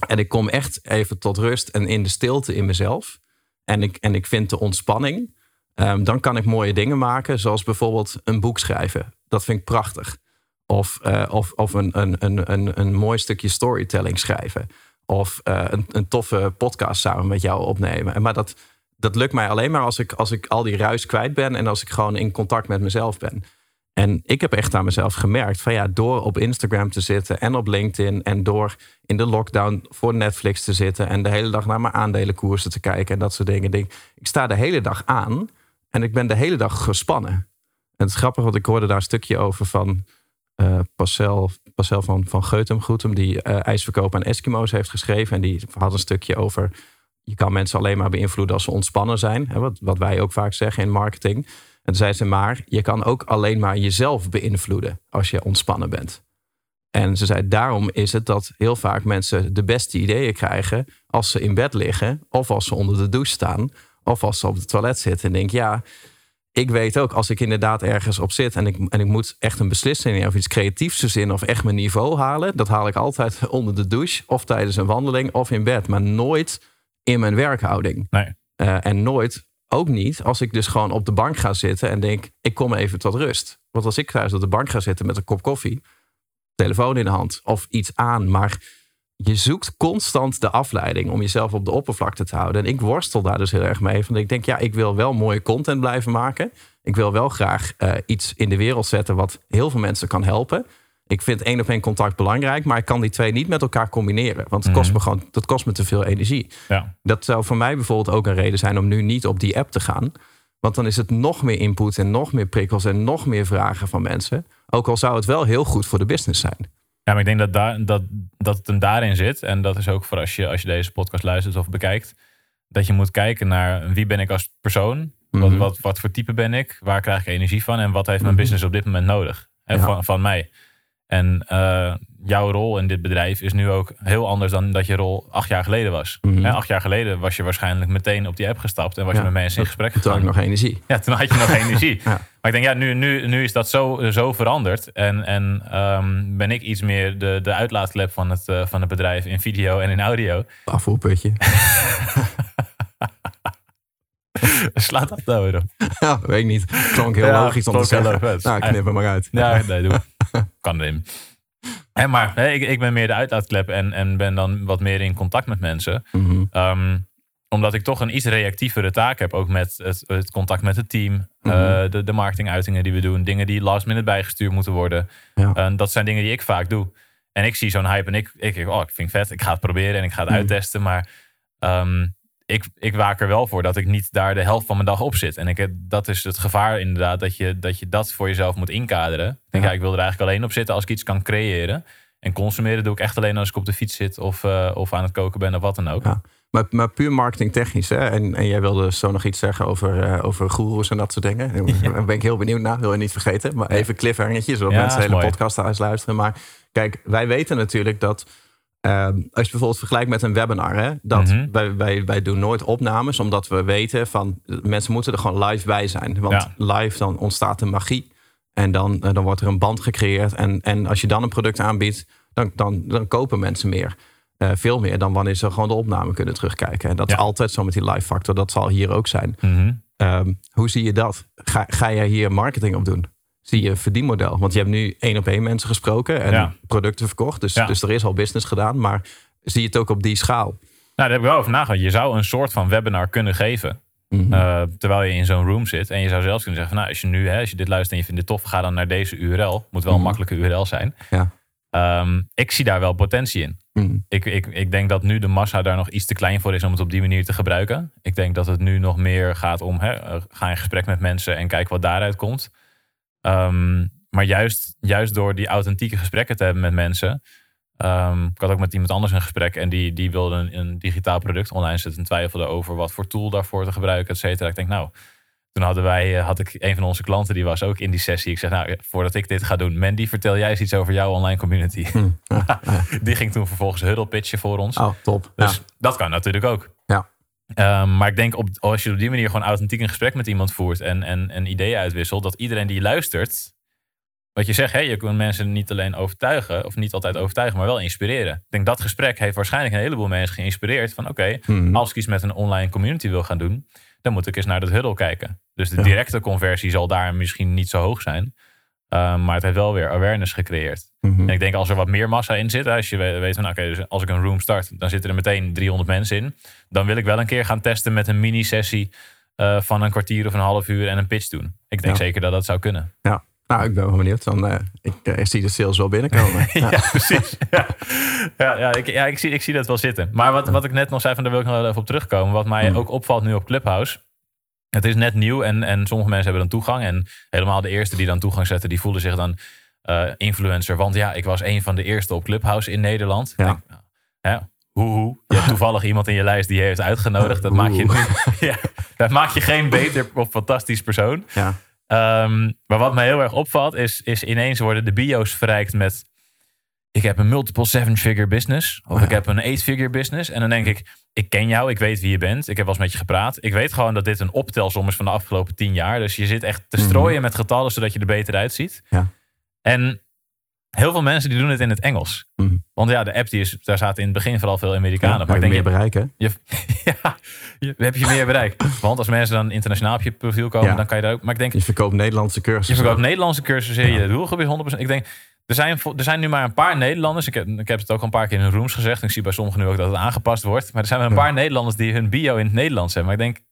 En ik kom echt even tot rust en in de stilte in mezelf. En ik, en ik vind de ontspanning. Um, dan kan ik mooie dingen maken, zoals bijvoorbeeld een boek schrijven. Dat vind ik prachtig. Of, uh, of, of een, een, een, een, een mooi stukje storytelling schrijven. Of uh, een, een, toffe podcast samen met jou opnemen. Maar dat, dat lukt mij alleen maar als ik, als ik al die ruis kwijt ben en als ik gewoon in contact met mezelf ben. En ik heb echt aan mezelf gemerkt van ja, door op Instagram te zitten en op LinkedIn en door in de lockdown voor Netflix te zitten en de hele dag naar mijn aandelenkoersen te kijken en dat soort dingen. Ik sta de hele dag aan en ik ben de hele dag gespannen. En het is grappig, want ik hoorde daar een stukje over van uh, Parcel, Parcel van, van Geutem, Groetem, die uh, ijsverkoop aan Eskimo's heeft geschreven. En die had een stukje over. Je kan mensen alleen maar beïnvloeden als ze ontspannen zijn. Hè, wat, wat wij ook vaak zeggen in marketing. En toen zei ze maar, je kan ook alleen maar jezelf beïnvloeden als je ontspannen bent. En ze zei, daarom is het dat heel vaak mensen de beste ideeën krijgen als ze in bed liggen, of als ze onder de douche staan, of als ze op het toilet zitten en denken, ja, ik weet ook, als ik inderdaad ergens op zit en ik, en ik moet echt een beslissing of iets creatiefs verzinnen of echt mijn niveau halen, dat haal ik altijd [LAUGHS] onder de douche of tijdens een wandeling of in bed, maar nooit in mijn werkhouding. Nee. Uh, en nooit, ook niet, als ik dus gewoon op de bank ga zitten en denk, ik kom even tot rust. Want als ik thuis op de bank ga zitten met een kop koffie, telefoon in de hand of iets aan, maar je zoekt constant de afleiding om jezelf op de oppervlakte te houden. En ik worstel daar dus heel erg mee. Want ik denk, ja, ik wil wel mooie content blijven maken. Ik wil wel graag uh, iets in de wereld zetten wat heel veel mensen kan helpen. Ik vind één op één contact belangrijk, maar ik kan die twee niet met elkaar combineren. Want het kost me mhm. gewoon, dat kost me te veel energie. Ja. Dat zou voor mij bijvoorbeeld ook een reden zijn om nu niet op die app te gaan. Want dan is het nog meer input en nog meer prikkels en nog meer vragen van mensen. Ook al zou het wel heel goed voor de business zijn. Ja, maar ik denk dat, daar, dat, dat het hem daarin zit. En dat is ook voor als je, als je deze podcast luistert of bekijkt. Dat je moet kijken naar wie ben ik als persoon? wat, mhm. wat, wat voor type ben ik? Waar krijg ik energie van? En wat heeft mijn mhm. business op dit moment nodig? Hè, van, van mij. En uh, jouw rol in dit bedrijf is nu ook heel anders dan dat je rol acht jaar geleden was. Mm acht jaar geleden was je waarschijnlijk meteen op die app gestapt en was je met mensen in gesprek. Toen had ik nog energie. Ja, toen had je nog [LAUGHS] energie. Maar ik denk, ja, nu, nu, nu is dat zo, zo veranderd. En, en um, ben ik iets meer de, de uitlaatklep van het, uh, van het bedrijf in video en in audio. Afvoerputje. [LAUGHS] Slaat dat nou weer op? Ja, weet ik niet. Klonk heel logisch om te zeggen. Nou, knip hem maar uit. Ja, [LAUGHS] nee, doe. kan erin. En maar ik, ik ben meer de uitlaatklep en, en ben dan wat meer in contact met mensen. Mhm. Ehm, omdat ik toch een iets reactievere taak heb. Ook met het, het contact met het team. Mm de, de marketinguitingen die we doen. Dingen die last minute bijgestuurd moeten worden. Ja. dat zijn dingen die ik vaak doe. En ik zie zo'n hype en ik, ik, oh, ik vind het vet. Ik ga het proberen en ik ga het mhm. uittesten. Maar ehm, ik, ik waak er wel voor dat ik niet daar de helft van mijn dag op zit. En ik, dat is het gevaar inderdaad, dat je, dat je dat voor jezelf moet inkaderen. Ik denk, ja. ik wil er eigenlijk alleen op zitten als ik iets kan creëren. En consumeren doe ik echt alleen als ik op de fiets zit of, uh, of aan het koken ben of wat dan ook. Ja. Maar, maar puur marketingtechnisch. Hè? En, en jij wilde zo nog iets zeggen over, uh, over goeroes en dat soort dingen. [LAUGHS] Daar ben ik heel benieuwd naar. Wil je niet vergeten. Maar even cliffhangertjes, zodat mensen de hele podcast luisteren. Maar kijk, wij weten natuurlijk dat... Uh, als je bijvoorbeeld vergelijkt met een webinar, hè, dat mm -hmm. wij, wij, wij doen nooit opnames, omdat we weten van mensen moeten er gewoon live bij zijn. Want ja. live dan ontstaat de magie. En dan, dan wordt er een band gecreëerd. En, en als je dan een product aanbiedt, dan, dan, dan kopen mensen meer. Uh, veel meer dan wanneer ze gewoon de opname kunnen terugkijken. En dat ja. is altijd zo met die live factor. Dat zal hier ook zijn. Mm -hmm. um, hoe zie je dat? Ga, ga jij hier marketing op doen? Zie je een verdienmodel? Want je hebt nu één op één mensen gesproken en ja. producten verkocht. Dus, dus er is al business gedaan. Maar zie je het ook op die schaal? Nou, daar heb ik wel over nagedacht. Je zou een soort van webinar kunnen geven. Mm -hmm. uh, terwijl je in zo'n room zit. En je zou zelfs kunnen zeggen: van, Nou, als je nu, hè, als je dit luistert en je vindt dit tof, ga dan naar deze URL. Moet wel een mm -hmm. makkelijke URL zijn. Ja. Um, ik zie daar wel potentie in. Mm. Ik, ik, ik denk dat nu de massa daar nog iets te klein voor is om het op die manier te gebruiken. Ik denk dat het nu nog meer gaat om hè, ga in gesprek met mensen en kijk wat daaruit komt. Um, maar juist, juist door die authentieke gesprekken te hebben met mensen. Um, ik had ook met iemand anders een gesprek en die, die wilde een, een digitaal product online zetten en twijfelde over wat voor tool daarvoor te gebruiken, et cetera. Ik denk, nou, toen hadden wij, had ik een van onze klanten, die was ook in die sessie. Ik zeg, nou, voordat ik dit ga doen, Mandy, vertel jij eens iets over jouw online community. Hm, ja, ja. [LAUGHS] die ging toen vervolgens huddle pitchen voor ons. Oh, top. Dus ja. dat kan natuurlijk ook. Um, maar ik denk, op, als je op die manier gewoon authentiek een gesprek met iemand voert en, en, en ideeën uitwisselt, dat iedereen die luistert, wat je zegt, hè, je kunt mensen niet alleen overtuigen, of niet altijd overtuigen, maar wel inspireren. Ik denk dat gesprek heeft waarschijnlijk een heleboel mensen geïnspireerd van, oké, okay, Mhm. als ik iets met een online community wil gaan doen, dan moet ik eens naar dat huddle kijken. Dus de directe conversie zal daar misschien niet zo hoog zijn. Um, maar het heeft wel weer awareness gecreëerd. Mhm. En ik denk als er wat meer massa in zit, als je weet, van oké, dus als ik een room start, dan zitten er meteen 300 mensen in. Dan wil ik wel een keer gaan testen met een mini-sessie uh, van een kwartier of een half uur en een pitch doen. Ik denk Ja. zeker dat dat zou kunnen. Ja. Nou, ik ben wel benieuwd. Dan, eh, ik, eh, zie de sales wel binnenkomen. [LAUGHS] Ja, Ja. precies. [LAUGHS] Ja, ja, ja, ik, ja ik, zie, ik zie dat wel zitten. Maar wat, wat ik net nog zei, van, daar wil ik nog even op terugkomen. Wat mij Hmm. ook opvalt nu op Clubhouse. Het is net nieuw en, en sommige mensen hebben dan toegang. En helemaal de eerste die dan toegang zetten, die voelen zich dan eh, influencer. Want ja, ik was een van de eerste op Clubhouse in Nederland. Ja. Ik denk, nou, hè, hoe, hoe. Je hebt toevallig [LAUGHS] iemand in je lijst die je heeft uitgenodigd. Dat maakt je, [LAUGHS] ja, dat maakt je geen beter of fantastisch persoon. Ja. Ehm, maar wat mij heel erg opvalt, is, is ineens worden de bio's verrijkt met... Ik heb een multiple seven-figure business. Of Oh ja. ik heb een eight-figure business. En dan denk ik, ik ken jou, ik weet wie je bent. Ik heb wel eens met je gepraat. Ik weet gewoon dat dit een optelsom is van de afgelopen tien jaar. Dus je zit echt te strooien met getallen, zodat je er beter uitziet. Mhm. Ja. En heel veel mensen die doen het in het Engels. Mhm. Want ja, de app, die is, daar zaten in het begin vooral veel Amerikanen. Ja, maar ik denk, meer je, bereiken. je, [LAUGHS] ja, je, heb je meer bereik. Want als mensen dan internationaal op je profiel komen, Ja. dan kan je daar ook... Maar ik denk, Je verkoopt Nederlandse cursussen. je verkoopt Nederlandse cursussen, je doelgroep is 100%. Ik denk, er zijn, er zijn nu maar een paar Nederlanders. Ik heb, ik heb het ook al een paar keer in hun rooms gezegd. En ik zie bij sommigen nu ook dat het aangepast wordt. Maar er zijn wel een paar Nederlanders die hun bio in het Nederlands hebben. Maar ik denk,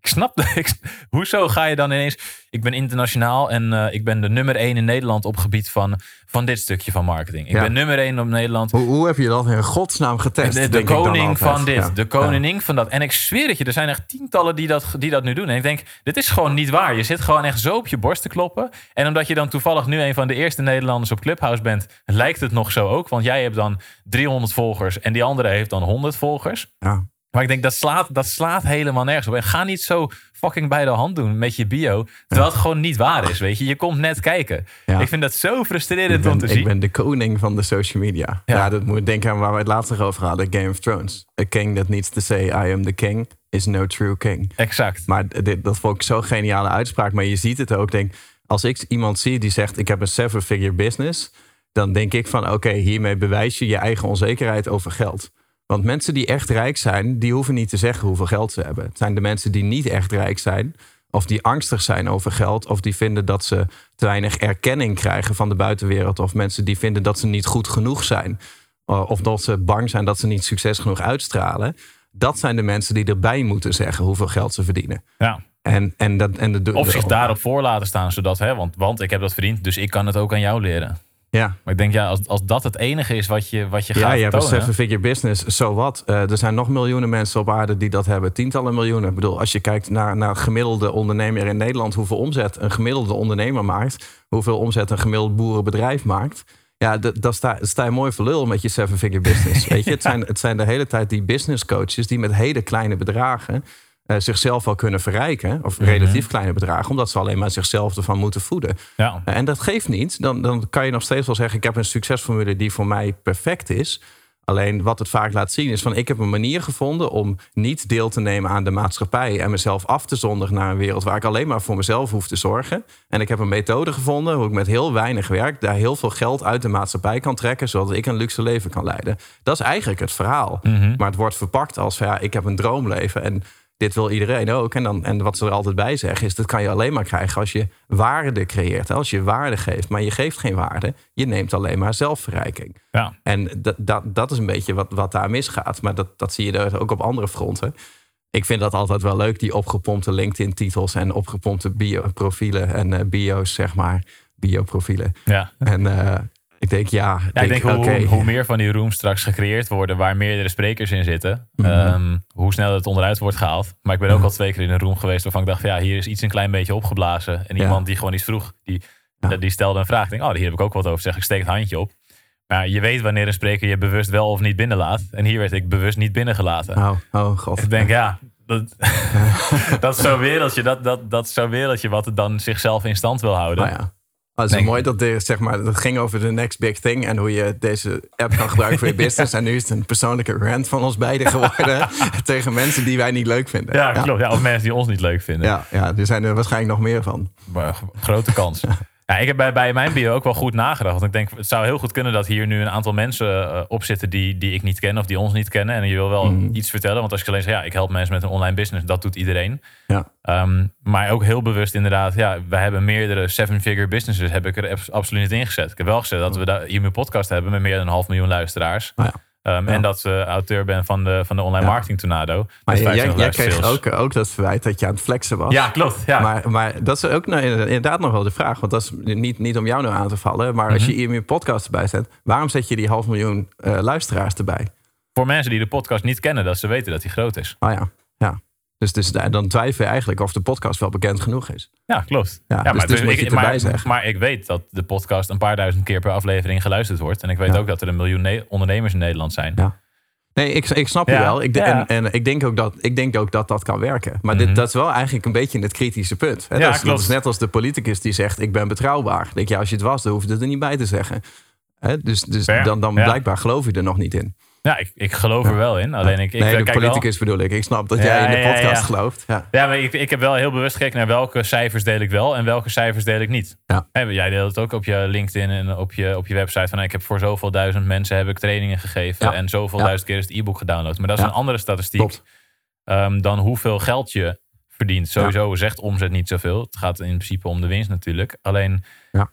ik snap. [LAUGHS] Ik, hoezo ga je dan ineens... Ik ben internationaal en eh, ik ben de nummer één in Nederland op gebied van, van dit stukje van marketing. Ik Ja. ben nummer één op Nederland. Hoe, hoe heb je dat in godsnaam getest? De, koning van dit, Ja. de koningin van dat. En ik zweer het je, er zijn echt tientallen die dat, die dat nu doen. En ik denk, dit is gewoon niet waar. Je zit gewoon echt zo op je borst te kloppen. En omdat je dan toevallig nu een van de eerste Nederlanders op Clubhouse bent, lijkt het nog zo ook. Want jij hebt dan 300 volgers en die andere heeft dan 100 volgers. Ja. Maar ik denk, dat slaat, dat slaat helemaal nergens op. En ga niet zo fucking bij de hand doen met je bio. Terwijl het gewoon niet waar is, weet je. Je komt net kijken. Ja. Ik vind dat zo frustrerend om te zien. ik ben de koning van de social media. Ja. Ja. dat moet ik denken aan waar we het laatst nog over hadden. Game of Thrones. A king that needs to say I am the king is no true king. Exact. Maar dit, dat vond ik zo'n geniale uitspraak. Maar je ziet het ook. Denk, als ik iemand zie die zegt ik heb een seven-figure business. Dan denk ik van oké, hiermee bewijs je je eigen onzekerheid over geld. Want mensen die echt rijk zijn, die hoeven niet te zeggen hoeveel geld ze hebben. Het zijn de mensen die niet echt rijk zijn. Of die angstig zijn over geld. Of die vinden dat ze te weinig erkenning krijgen van de buitenwereld. Of mensen die vinden dat ze niet goed genoeg zijn. Uh, Of dat ze bang zijn dat ze niet succes genoeg uitstralen. Dat zijn de mensen die erbij moeten zeggen hoeveel geld ze verdienen. Ja. En, en dat, en de, Of zich daarop voor laten staan, zodat, hè, want, want ik heb dat verdiend, dus ik kan het ook aan jou leren. Ja. Maar ik denk, ja, als, als dat het enige is wat je, wat je Ja, gaat je hebt een tonen... seven figure business, zo wat. Eh, er zijn nog miljoenen mensen op aarde die dat hebben. Tientallen miljoenen. Ik bedoel, als je kijkt naar, naar gemiddelde ondernemer in Nederland... hoeveel omzet een gemiddelde ondernemer maakt... hoeveel omzet een gemiddeld boerenbedrijf maakt... Ja, d- dan sta, sta je mooi voor lul met je seven figure business. [LAUGHS] Weet je, het zijn, het zijn de hele tijd die business coaches... die met hele kleine bedragen zichzelf wel kunnen verrijken. Of relatief kleine bedragen. Omdat ze alleen maar zichzelf ervan moeten voeden. Ja, En dat geeft niet. Dan, dan kan je nog steeds wel zeggen: ik heb een succesformule die voor mij perfect is. Alleen wat het vaak laat zien is van ik heb een manier gevonden om niet deel te nemen aan de maatschappij en mezelf af te zonderen naar een wereld waar ik alleen maar voor mezelf hoef te zorgen. En ik heb een methode gevonden hoe ik met heel weinig werk daar heel veel geld uit de maatschappij kan trekken, zodat ik een luxe leven kan leiden. Dat is eigenlijk het verhaal. Maar het wordt verpakt als van, ja, ik heb een droomleven en dit wil iedereen ook. En, dan, en wat ze er altijd bij zeggen is... dat kan je alleen maar krijgen als je waarde creëert. Als je waarde geeft, maar je geeft geen waarde. Je neemt alleen maar zelfverrijking. ja. En dat, dat, dat is een beetje wat, wat daar misgaat. Maar dat, dat zie je er ook op andere fronten. Ik vind dat altijd wel leuk, die opgepompte LinkedIn-titels... en opgepompte bio-profielen en eh, bio's, zeg maar. Bioprofielen. ja. En eh, ik denk, ja... Ja, ik denk hoe, hoe meer van die rooms straks gecreëerd worden waar meerdere sprekers in zitten, Mhm. ehm, hoe sneller het onderuit wordt gehaald. Maar ik ben ook al twee keer in een room geweest waarvan ik dacht, van, ja, hier is iets een klein beetje opgeblazen. En Ja. iemand die gewoon iets vroeg, die, Ja. die stelde een vraag. Ik denk, oh, hier heb ik ook wat over. Zeg, ik steek het handje op. Maar je weet wanneer een spreker je bewust wel of niet binnenlaat. En hier werd ik bewust niet binnengelaten. Oh, oh god. Ik denk, ja, dat, [LAUGHS] [LAUGHS] dat is zo'n wereldje, dat, dat, dat is zo'n wereldje wat het dan zichzelf in stand wil houden. Nou ja. Het is Denk- mooi dat de, zeg maar, dat ging over de next big thing en hoe je deze app kan gebruiken voor je [LAUGHS] business. En nu is het een persoonlijke rant van ons beiden [LAUGHS] geworden [LAUGHS] tegen mensen die wij niet leuk vinden. Ja, klopt. Ja, of mensen die ons niet leuk vinden. Ja, ja, er zijn er waarschijnlijk nog meer van. Maar grote kans. Ja, ik heb bij, bij mijn bio ook wel goed nagedacht. Want ik denk, het zou heel goed kunnen dat hier nu een aantal mensen eh, op zitten die, die ik niet ken of die ons niet kennen. En je wil wel Mhm. iets vertellen. Want als je alleen zegt, ja, ik help mensen met een online business, dat doet iedereen. Ja. Ehm, maar ook heel bewust inderdaad, ja, we hebben meerdere seven-figure businesses, heb ik er abs- absoluut niet in gezet. Ik heb wel gezet dat we daar hier een podcast hebben met meer dan een half miljoen luisteraars. Oh ja. Ehm, Ja. En dat we auteur ben van de, van de online Ja. marketing tornado. Maar jij, jij 25.000 kreeg sales. ook, ook dat verwijt dat je aan het flexen was. Ja, klopt. Ja. Maar, maar dat is ook nou, inderdaad nog wel de vraag. Want dat is niet, niet om jou nou aan te vallen. Maar als je Mhm. hier meer podcast erbij zet. Waarom zet je die half miljoen eh, luisteraars erbij? Voor mensen die de podcast niet kennen, dat ze weten dat die groot is. Oh ja, ja. Dus, dus dan twijfel je eigenlijk of de podcast wel bekend genoeg is. Ja, klopt. Ja, dus- maar, dus ik, maar, ik weet dat de podcast een paar duizend keer per aflevering geluisterd wordt. En ik weet Ja. ook dat er een miljoen ne- ondernemers in Nederland zijn. Ja. Nee, ik, ik snap je wel. Ik, en, en ik, denk ook dat, ik denk ook dat dat kan werken. Maar dit, Mhm. dat is wel eigenlijk een beetje het kritische punt. Hè? Ja, dat, is, dat klopt. is net als de politicus die zegt: Ik ben betrouwbaar. Denk je, als je het was, dan hoef je het er niet bij te zeggen. Hè? Dus, dus Fair. dan, dan blijkbaar geloof je er nog niet in. Ja, ik, ik geloof er wel in. Alleen ik, ik nee, de kijk wel- politicus bedoel ik. Ik snap dat Ja, jij in de podcast ja. gelooft. Ja. Ja, maar ik, ik heb wel heel bewust gekeken naar welke cijfers deel ik wel en welke cijfers deel ik niet. Jij deelt het ook op je LinkedIn en op je, op je website. Van, ik heb voor zoveel duizend mensen heb ik trainingen gegeven Ja. en zoveel Ja. duizend keer is het e-book gedownload. Maar dat is Ja. een andere statistiek ehm, dan hoeveel geld je verdient. Sowieso zegt omzet niet zoveel. Het gaat in principe om de winst natuurlijk. Alleen, Ja.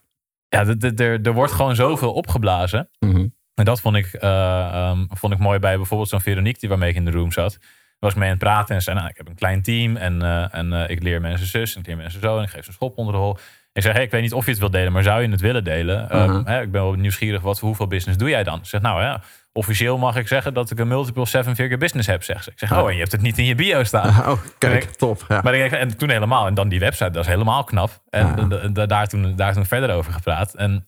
er, wordt gewoon zoveel opgeblazen. Mhm. En dat vond ik, eh, ehm, vond ik mooi bij bijvoorbeeld zo'n Veronique die waarmee ik in de room zat. Daar was ik mee aan het praten en zei, nou, ik heb een klein team en, eh, en eh, ik leer mensen zus en ik leer mensen zo en ik geef ze een schop onder de hol. Ik zeg, hey, ik weet niet of je het wilt delen, maar zou je het willen delen? Ehm, Mhm. hè, ik ben wel nieuwsgierig, wat, hoeveel business doe jij dan? Ik zeg, nou ja, officieel mag ik zeggen dat ik een multiple seven-figure business heb, zeg ze. Ik zeg, oh, en je hebt het niet in je bio staan. [LAUGHS] Oh, kijk, top. Ja. Maar ik, en toen helemaal. En dan die website, dat is helemaal knap. En Ja. daar, toen, daar toen verder over gepraat. En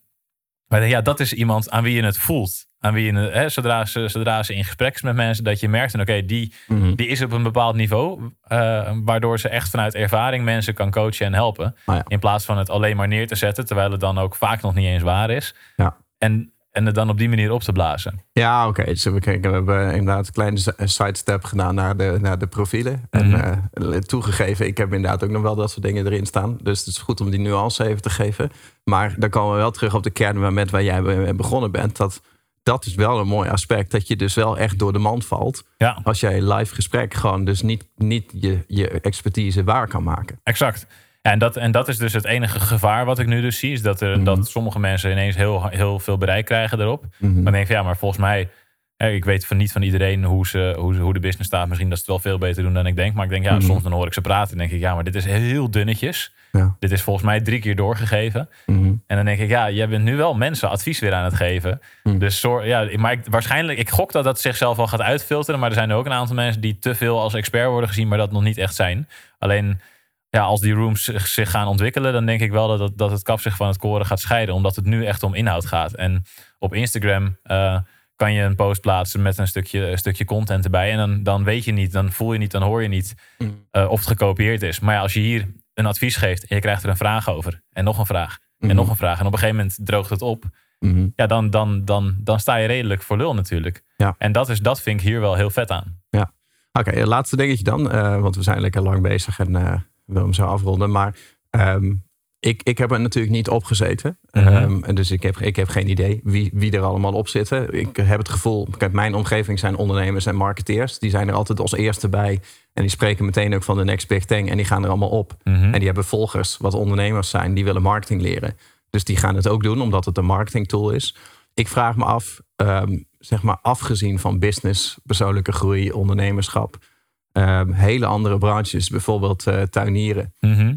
maar ja, dat is iemand aan wie je het voelt. Aan wie je, het- hè, zodra, ze, zodra ze in gesprek is met mensen, dat je merkt, oké, die, Mhm. die is op een bepaald niveau. eh, waardoor ze echt vanuit ervaring mensen kan coachen en helpen. Ja. In plaats van het alleen maar neer te zetten, terwijl het dan ook vaak nog niet eens waar is. Ja. En, en het dan op die manier op te blazen. Ja, oké. Dus we, we hebben inderdaad een kleine sidestep gedaan naar de, naar de profielen. En Mhm. eh, toegegeven, ik heb inderdaad ook nog wel dat soort dingen erin staan. Dus het is goed om die nuance even te geven. Maar dan komen we wel terug op de kernmoment waar jij mee begonnen bent. Dat, dat is wel een mooi aspect. Dat je dus wel echt door de mand valt. Ja, Als jij live gesprek gewoon dus niet, niet je, je expertise waar kan maken. Exact. En, dat, en dat is dus het enige gevaar wat ik nu dus zie. Is dat, er, Mhm. dat sommige mensen ineens heel, heel veel bereik krijgen erop. Mhm. Maar dan denk ik, ja, maar volgens mij ik weet van niet van iedereen hoe, ze, hoe, ze- hoe de business staat. Misschien dat ze het wel veel beter doen dan ik denk. Maar ik denk, ja, Mhm. soms dan hoor ik ze praten en denk ik, ja, maar dit is heel dunnetjes. Ja. Dit is volgens mij drie keer doorgegeven. En dan denk ik, ja, jij bent nu wel mensen advies weer aan het geven. Dus ja, maar ik, waarschijnlijk, ik gok dat dat zichzelf al gaat uitfilteren. Maar er zijn er ook een aantal mensen die te veel als expert worden gezien, maar dat nog niet echt zijn. Alleen, ja, als die rooms zich, zich gaan ontwikkelen, dan denk ik wel dat, het- dat het kap zich van het koren gaat scheiden. Omdat het nu echt om inhoud gaat. En op Instagram eh, kan je een post plaatsen met een stukje, een stukje content erbij. En dan, dan weet je niet, dan voel je niet, dan hoor je niet Mm. eh, of het gekopieerd is. Maar ja, als je hier een advies geeft en je krijgt er een vraag over. En nog een vraag. En nog een vraag. En op een gegeven moment droogt het op. Mhm. Ja, dan, dan, dan, dan sta je redelijk voor lul natuurlijk. Ja. En dat, is, dat vind ik hier wel heel vet aan. Oké, laatste dingetje dan. eh, want we zijn lekker lang bezig en eh willen hem zo afronden. Maar ehm, ik, ik heb er natuurlijk niet op gezeten. Mhm. Ehm, dus ik heb, ik heb geen idee wie, wie er allemaal op zitten. Ik heb het gevoel, kijk, mijn omgeving zijn ondernemers en marketeers. Die zijn er altijd als eerste bij. En die spreken meteen ook van de next big thing. En die gaan er allemaal op. Mhm. En die hebben volgers, wat ondernemers zijn, die willen marketing leren. Dus die gaan het ook doen, omdat het een marketing tool is. Ik vraag me af, ehm, zeg maar afgezien van business, persoonlijke groei, ondernemerschap, hele andere branches, bijvoorbeeld eh, tuinieren. Mhm.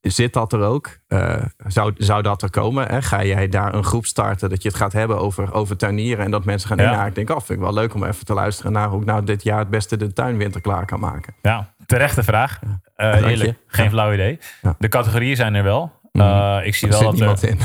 Zit dat er ook? Eh, zou, zou dat er komen? Hè? Ga jij daar een groep starten dat je het gaat hebben over, over tuinieren en dat mensen gaan Ja. Ik denk, oh, vind ik wel leuk om even te luisteren naar hoe ik nou dit jaar het beste de tuinwinter klaar kan maken. Ja, terechte vraag. Eh eerlijk, geen flauw idee. Ja. De categorieën zijn er wel. Mhm. Eh, ik zie Er wel dat er... in.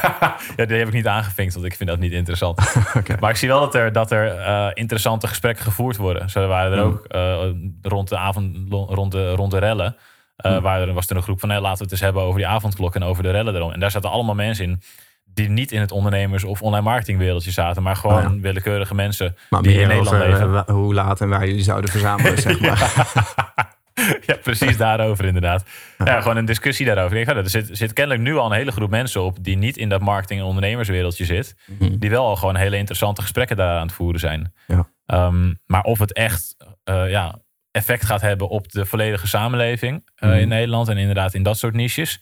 [LAUGHS] ja, die heb ik niet aangevinkt, want ik vind dat niet interessant. [LAUGHS] Maar ik zie wel dat er, dat er eh, interessante gesprekken gevoerd worden. Zo waren er Mhm. ook eh, rond de avond, rond de, rond de rellen. Mhm. waar er, was er een groep van, hey, laten we het eens hebben over die avondklok en over de rellen erom. En daar zaten allemaal mensen in die niet in het ondernemers- of online marketingwereldje zaten, maar gewoon Oh ja. willekeurige mensen Maar die in Nederland over leven. hoe laat en waar jullie zouden verzamelen, [LAUGHS] zeg maar. [LAUGHS] ja, precies daarover inderdaad. [LAUGHS] Ja, gewoon een discussie daarover. Ik er zit, zit kennelijk nu al een hele groep mensen op die niet in dat marketing- en ondernemerswereldje zit. Mhm. Die wel al gewoon hele interessante gesprekken daar aan het voeren zijn. Ja. Ehm, maar of het echt eh, ja, effect gaat hebben op de volledige samenleving eh, Mhm. in Nederland en inderdaad in dat soort niches,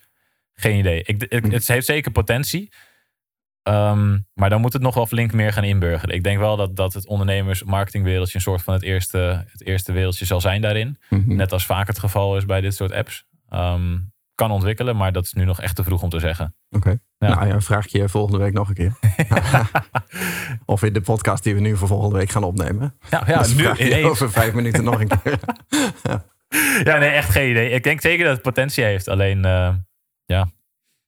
geen idee. Ik, ik- Mhm. Het heeft zeker potentie. Ehm, maar dan moet het nog wel flink meer gaan inburgeren. Ik denk wel dat, dat het ondernemers-marketingwereldje een soort van het eerste, het eerste wereldje zal zijn daarin. Mhm. Net als vaak het geval is bij dit soort apps. Ehm, kan ontwikkelen, maar dat is nu nog echt te vroeg om te zeggen. Oké. Ja. Nou ja, vraag ik je volgende week nog een keer. [LAUGHS] of in de podcast die we nu voor volgende week gaan opnemen. Ja, ja Dus nu over vijf minuten nog een [LAUGHS] keer. Ja, nee, echt geen idee. Ik denk zeker dat het potentie heeft. Alleen, eh, ja,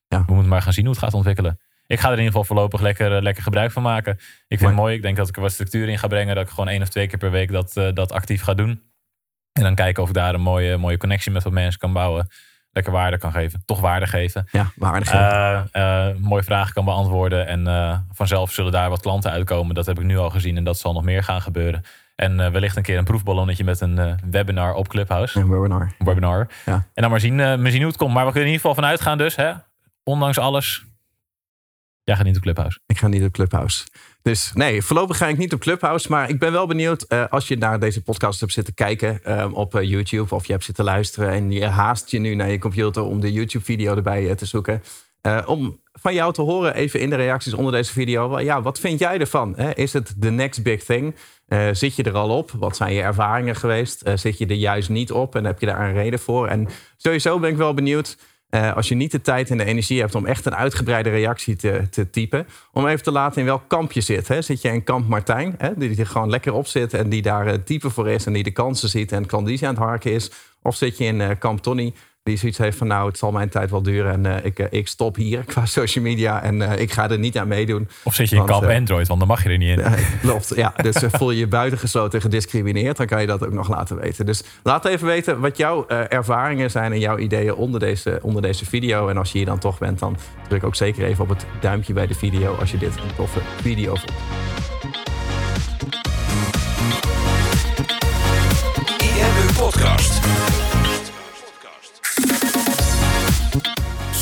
Ja. we moeten maar gaan zien hoe het gaat ontwikkelen. Ik ga er in ieder geval voorlopig lekker, eh, lekker gebruik van maken. Ik vind Mooi. het mooi. Ik denk dat ik er wat structuur in ga brengen. Dat ik gewoon één of twee keer per week dat, eh, dat actief ga doen. En dan kijken of ik daar een mooie, mooie connectie met wat mensen kan bouwen. Lekker waarde kan geven. Toch waarde geven. Ja, waardig. Eh, eh, mooie vragen kan beantwoorden. En vanzelf zullen daar wat klanten uitkomen. Dat heb ik nu al gezien. En dat zal nog meer gaan gebeuren. En wellicht een keer een proefballonnetje met een webinar op Clubhouse. een webinar. Een webinar. Ja. En dan maar zien, maar zien hoe het komt. Maar we kunnen in ieder geval vanuit gaan dus. Hè? Ondanks alles. Jij gaat niet op Clubhouse. Ik ga niet op Clubhouse. Dus nee, voorlopig ga ik niet op Clubhouse. Maar ik ben wel benieuwd eh, als je naar deze podcast hebt zitten kijken eh, op eh, YouTube. Of je hebt zitten luisteren en je haast je nu naar je computer om de YouTube-video erbij eh, te zoeken. Om van jou te horen, even in de reacties onder deze video. Ja, wat vind jij ervan? Hè? Is het the next big thing? Zit je er al op? Wat zijn je ervaringen geweest? Zit je er juist niet op en heb je daar een reden voor? En sowieso ben ik wel benieuwd. Eh, als je niet de tijd en de energie hebt om echt een uitgebreide reactie te, te typen. Om even te laten in welk kamp je zit. Hè? Zit je in kamp Martijn, hè? die er gewoon lekker op zit. En die daar type voor is. En die de kansen ziet en klandizie aan het harken is. Of zit je in eh, kamp Tony. Die zoiets heeft van nou, het zal mijn tijd wel duren. En eh, ik, eh, ik stop hier [LAUGHS] qua social media. En eh, ik ga er niet aan meedoon. Of zit je in Want, kamp eh, Android, want dan mag je er niet in. [LAUGHS] Klopt. Ja, dus voel je je buitengesloten en gediscrimineerd, dan kan je dat ook nog laten weten. Dus laat even weten wat jouw ervaringen zijn en jouw ideeën onder deze, onder deze video. En als je hier dan toch bent, dan druk ook zeker even op het duimpje bij de video als je dit een toffe video vond.